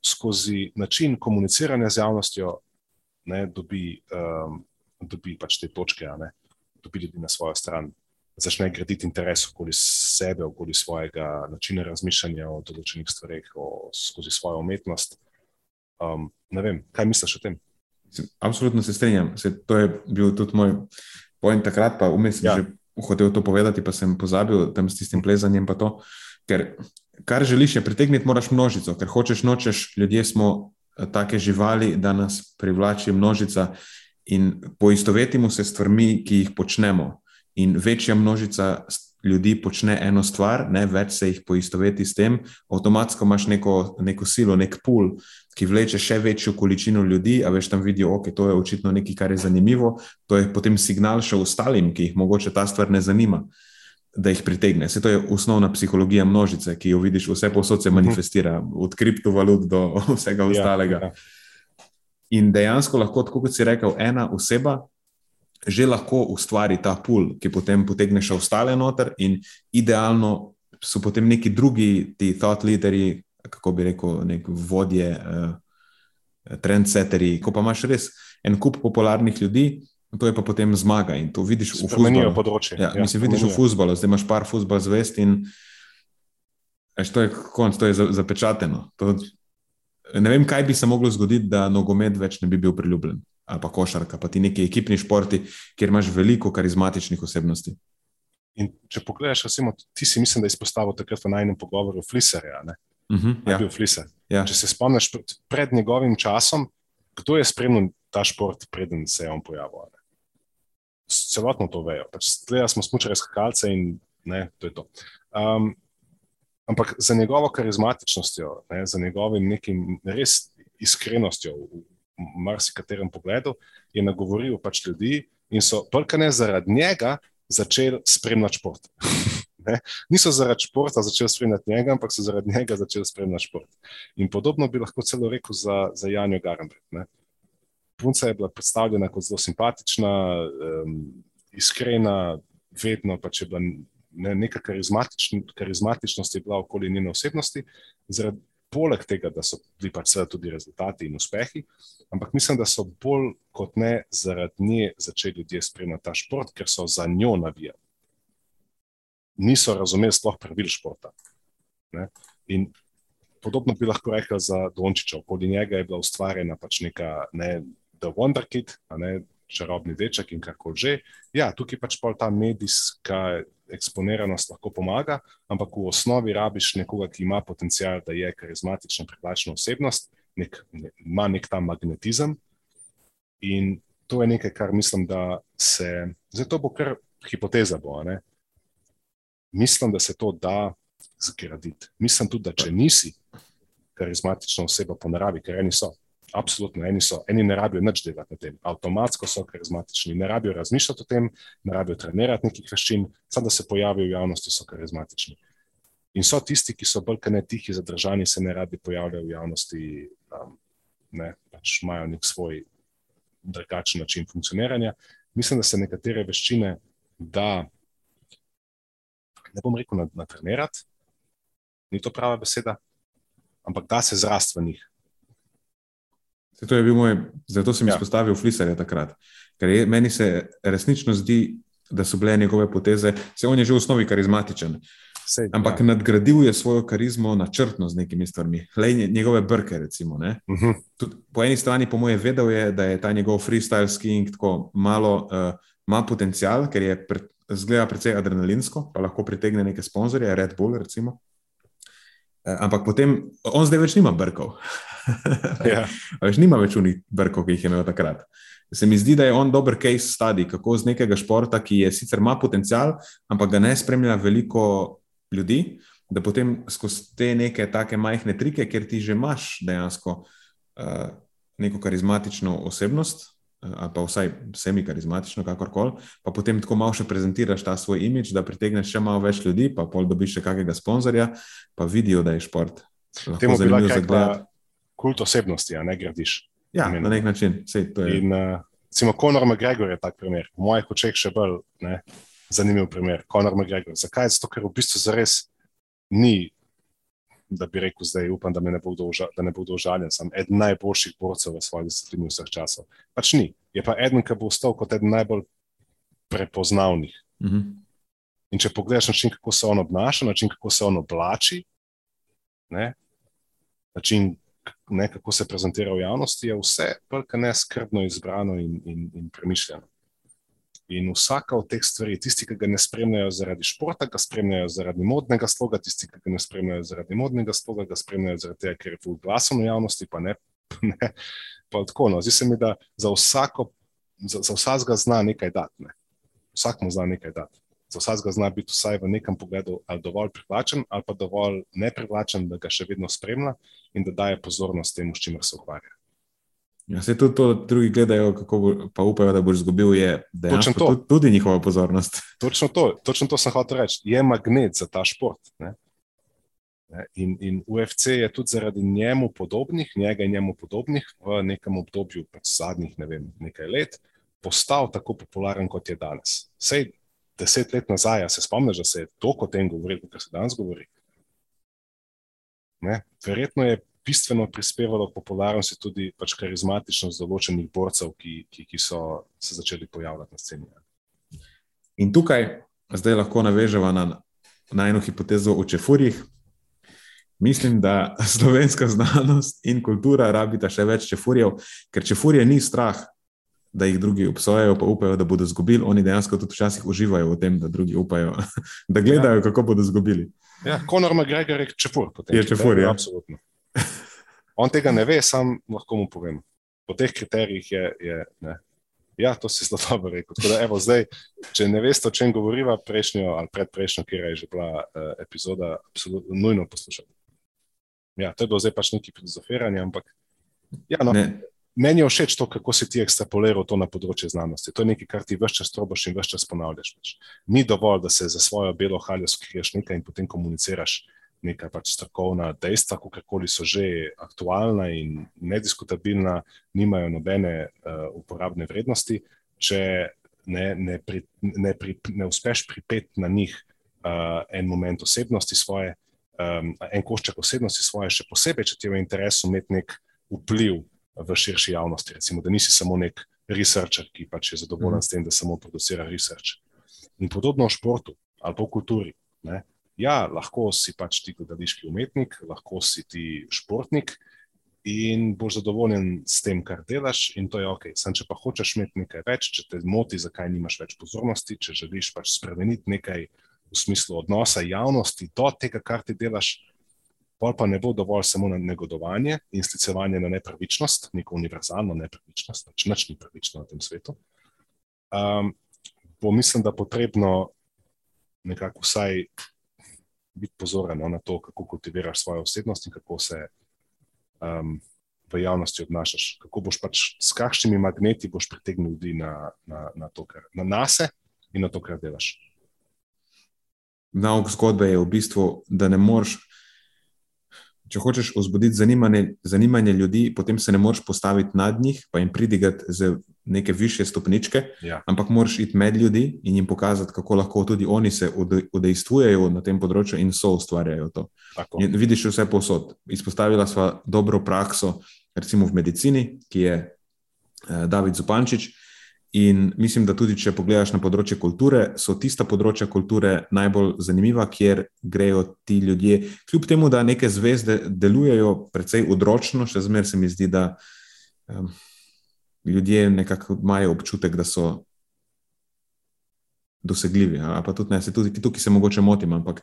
Speaker 2: skozi način komuniciranja z javnostjo ne, dobi, um, dobi pač te točke, ne, dobi ljudi na svojo stran, začne graditi interes okoli sebe, okoli svojega načina razmišljanja o določenih stvareh, o, skozi svojo umetnost. Um, ne vem, kaj misliš o tem?
Speaker 1: Absolutno se strinjam. Se, to je bil tudi moj pojem takrat, pa vmes sem ja. že hotel to povedati, pa sem pozabil tam s tistim plezanjem. Ker kar želiš, je pritegniti, moraš množico, ker hočeš, nočeš, ljudje smo eh, take živali, da nas privlači množica in poistovetimo se s stvarmi, ki jih počnemo. In večja množica ljudi počne eno stvar, ne več se jih poistoveti s tem, avtomatsko imaš neko, neko silo, nek pul, ki vleče še večjo količino ljudi, a veš tam vidijo, ok, to je očitno nekaj, kar je zanimivo, to je potem signal še ostalim, ki jih mogoče ta stvar ne zanima. Da jih pritegne. Se to je osnovna psihologija množice, ki jo vidiš, vse posod se mhm. manifestira, od kriptovalut do vsega ja, ostalega. Ja, ja. In dejansko lahko, kot si rekel, ena oseba že lahko ustvari ta pool, ki potem potegne še ostale noter, in idealno so potem neki drugi, ti thought leaderi, kako bi rekel, nek vodje, uh, trendsetteri. Ko pa imaš res en kup popularnih ljudi, to je pa potem zmaga in to vidiš v futbalu. Ja, ja, mislim, vidiš v futbalu, zdaj imaš par futbol zvest in eš, to je konc, to je zapečateno. To, ne vem, kaj bi se moglo zgoditi, da nogomet več ne bi bil priljubljen ali pa košarka, pa ti neki ekipni športi, kjer imaš veliko karizmatičnih osebnosti.
Speaker 2: In če pogledaš, recimo, ti si mislim, da izpostavil takrat v najnem pogovoru Fliserja.
Speaker 1: Uh mhm, -huh, ja.
Speaker 2: bil Fliser. Ja. Če se spomniš pred, pred njegovim časom, kdo je spremljal ta šport, preden se je on pojavil. Ne? Celotno to vejo. Pač, Gledali smo smočare skakalce in ne, to je to. Um, ampak za njegovo karizmatičnostjo, ne, za njegovim nekim res iskrenostjo v, marsikaterem pogledu, je nagovoril pač ljudi in so prkane zaradi njega začeli spremljati šport. Niso zaradi športa začeli spremljati njega, ampak so zaradi njega začeli spremljati šport. In podobno bi lahko celo rekel za, za Janjo Garenbreg. Punca je bila predstavljena kot zelo simpatična, um, iskrena, vedno pač je bila ne, neka karizmatičn, karizmatičnost je bila okoli njene osebnosti, zaradi poleg tega, da so bili pač tudi rezultati in uspehi, ampak mislim, da so bolj kot ne zaradi nje začeli ljudje spremljati ta šport, ker so za njo navijali. Niso razumeli sploh pravil športa. Ne? In podobno bi lahko rekel za Dončiča. Okoli njega je bila ustvarjena pač neka ne, The Wonder Kid, ne, čarobni deček in kako že. Ja, tukaj pač pa ta medijska eksponiranost lahko pomaga, ampak v osnovi rabiš nekoga, ki ima potencial, da je karizmatična, privlačna osebnost, nek, ne, ima nek ta magnetizem. In to je nekaj, kar mislim, da se. Zdaj to bo kar hipoteza. Bo, mislim, da se to da zgraditi. Mislim tudi, da če nisi karizmatična oseba po naravi, ker eni so. Absolutno, eni, so, eni ne rabijo nič delati na tem, avtomatsko so karizmatični, ne rabijo razmišljati o tem, ne rabijo trenirati nekih veščin, samo da se pojavijo v javnosti, so karizmatični. In so tisti, ki so bolj ne tihi, zadržani, se ne radi pojavljajo v javnosti, um, ne, pač imajo nek svoj drugačen način funkcioniranja. Mislim, da se nekatere veščine da, ne bom rekel, natrenirati, ni to prava beseda, ampak da se zrast v njih.
Speaker 1: To je bil moj, zato sem ja. izpostavil Flisarja takrat. Ker je, meni se resnično zdi, da so bile njegove poteze, se on je že v osnovi karizmatičen. Sej, ampak ja. nadgradil je svojo karizmo načrtno z nekimi stvarmi. Lej njegove brke, recimo. Uh mhm. -huh. Tud, po eni strani, po mojem, vedel je, da je ta njegov freestyle skiing tako malo, uh, ima potencial, ker je pre, zgleda precej adrenalinsko, pa lahko pritegne neke sponzorje, Red Bull, recimo. Uh, ampak potem on zdaj več nima brkov. ja. Veš, nima več unih brkov, ki jih je imel takrat. Se mi zdi, da je on dober case study, kako z nekega športa, ki je sicer ima potencial, ampak ga ne spremlja veliko ljudi, da potem skozi te neke take majhne trike, ker ti že imaš dejansko uh, neko karizmatično osebnost, ali pa vsaj semi-karizmatično, kakorkoli, pa potem tako malo še prezentiraš ta svoj imič, da pritegneš še malo več ljudi, pa pol dobiš še kakega sponzorja, pa vidijo, da je šport.
Speaker 2: Temu bi lahko rekla kult osebnosti, a ne gradiš.
Speaker 1: Ja, Amen. na nek način. Sej,
Speaker 2: In, uh, recimo, Conor McGregor je tak primer, v mojih očeh še bolj ne, zanimiv primer. Conor McGregor. Zakaj? Zato, ker v bistvu zares ni da bi rekel, zdaj upam, da, ne bo da ne bo užaljen. Sem eden najboljših borcev v svoji disciplini vseh časov. Pač ni. Je pa eden, ki bo ostal kot eden najbolj prepoznavnih.
Speaker 1: Mm -hmm.
Speaker 2: In če pogledaš način, kako se on obnaša, način, kako se on oblači, ne, način, ne, kako se prezentira v javnosti, je vse prka ne skrbno izbrano in, in, in premišljeno. In vsaka od teh stvari, tisti, ki ga ne spremljajo zaradi športa, ga spremljajo zaradi modnega sloga, tisti, ki ga ne spremljajo zaradi modnega sloga, ga spremljajo zaradi tega, ker je v glasu v javnosti, pa ne. ne pa tako, no. Zdi se mi, da za, vsako, za, za vsakega zna nekaj dati. Ne. Vsak mu zna nekaj dati. Za vsakega zna biti vsaj v nekem pogledu ali dovolj privlačen, ali pa dovolj neprivlačen, da ga še vedno spremlja in da daje pozornost temu, s čimer se ukvarja.
Speaker 1: Ja, se tudi to drugi gledajo, kako bo, pa upajo, da boš izgubil, je dejansko tudi, tudi njihova pozornost.
Speaker 2: Točno to, točno to sem hotel reči. Je magnet za ta šport. Ne? In, in UFC je tudi zaradi njemu podobnih, njega in njemu podobnih v nekem obdobju, pač zadnjih ne vem, nekaj let, postal tako popularen, kot je danes. Sej deset let nazaj, se spomniš, da se je toliko o tem govorilo, kar se danes govori. Ne? Verjetno je bistveno prispevalo k popularnosti tudi pač karizmatičnost določenih borcev, ki, ki, ki so se začeli pojavljati na sceni.
Speaker 1: In tukaj zdaj lahko navežemo na, na eno hipotezo o čefurjih. Mislim, da slovenska znanost in kultura rabita še več čefurjev, ker čefurje ni strah, da jih drugi obsojajo, pa upajo, da bodo izgubili. Oni dejansko tudi včasih uživajo v tem, da drugi upajo, da gledajo, ja. kako bodo izgubili.
Speaker 2: Ja, Konor McGregor je čefur.
Speaker 1: Je čefur, ja.
Speaker 2: Absolutno. On tega ne ve, sam lahko mu povem. Po teh kriterijih je. je ne. Ja, to si zelo dobro rekel. Da, evo, zdaj, če ne veste, o čem govoriva, prejšnjo ali predprejšnjo, kjer je že bila uh, epizoda, absolutno nujno poslušati. Ja, to je bilo zdaj pač neki filozofiranje, ampak ja, no, meni je všeč to, kako si ti ekstrapoliral to na področje znanosti. To je nekaj, kar ti vse čas trobaš in vse čas ponavljaš. Pač. Ni dovolj, da se za svojo belo haljo skriješ nekaj in potem komuniciraš neka pač strokovna dejstva, kakorkoli so že aktualna in nediskutabilna, nimajo nobene uh, uporabne vrednosti, če ne, ne, pri, ne, pri, ne uspeš pripeti na njih uh, en moment osebnosti svoje, um, en košček osebnosti svoje, še posebej, če ti je v interesu imeti nek vpliv v širši javnosti. Recimo, da nisi samo nek researcher, ki pač je zadovoljen mm. s tem, da samo producira research. In podobno v športu ali pa v kulturi. Ne? ja, lahko si pač ti gledališki umetnik, lahko si ti športnik in boš zadovoljen s tem, kar delaš, in to je ok. Sam, če pa hočeš imeti nekaj več, če te moti, zakaj nimaš več pozornosti, če želiš pač spremeniti nekaj v smislu odnosa javnosti do tega, kar ti delaš. Pol pa ne bo dovolj samo na negodovanje in sklicevanje na nepravičnost, neko univerzalno nepravičnost, pač nič ni pravično na tem svetu. Um, bo mislim, da potrebno nekako vsaj biti pozoren no, na to, kako kultiviraš svojo osebnost in kako se um, v javnosti obnašaš. Kako boš pač s kakšnimi magneti boš pritegnil ljudi na, na, na to, kar na nase in na to, kar delaš.
Speaker 1: Nauk zgodbe je v bistvu, da ne moreš če hočeš vzbuditi zanimanje, zanimanje ljudi, potem se ne moreš postaviti nad njih, pa jim pridigati z neke više stopničke,
Speaker 2: ja.
Speaker 1: ampak moraš iti med ljudi in jim pokazati, kako lahko tudi oni se udejstvujejo na tem področju in so ustvarjajo to. In vidiš vse posod. Izpostavila sva dobro prakso, recimo v medicini, ki je eh, David Zupančič. In mislim, da tudi če pogledaš na področje kulture, so tista področja kulture najbolj zanimiva, kjer grejo ti ljudje. Kljub temu, da neke zvezde delujejo precej odročno, še zmeraj se mi zdi, da um, ljudje nekako imajo občutek, da so dosegljivi. Pa tudi ne, se tudi tukaj se mogoče motim, ampak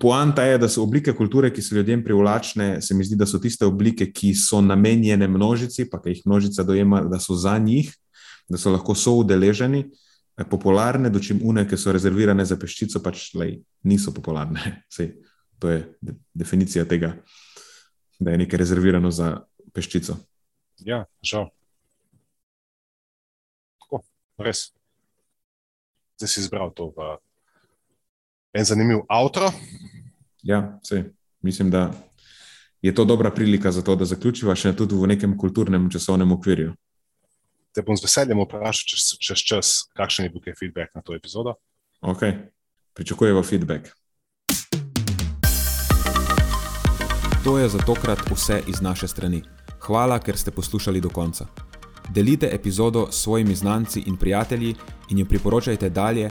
Speaker 1: Poanta je, da so oblike kulture, ki so ljudem privlačne, se mi zdi, da so tiste oblike, ki so namenjene množici, pa ki jih množica dojema, da so za njih, da so lahko soudeleženi, eh, popularne, dočim une, ki so rezervirane za peščico, pač lej, niso popularne. Sej, to je de definicija tega, da je nekaj rezervirano za peščico.
Speaker 2: Ja, žal. res. Zdaj si izbral to. V... En zanimiv avtor.
Speaker 1: Ja, sej. mislim, da je to dobra prilika za to, da zaključiva še tudi v nekem kulturnem časovnem okvirju.
Speaker 2: Te bom z veseljem vprašal čez, čez čas, kakšen je bil feedback na to epizodo.
Speaker 1: Ok, pričakujemo feedback. To je za tokrat vse iz naše strani. Hvala, ker ste poslušali do konca. Delite epizodo s svojimi znanci in prijatelji in jo priporočajte dalje,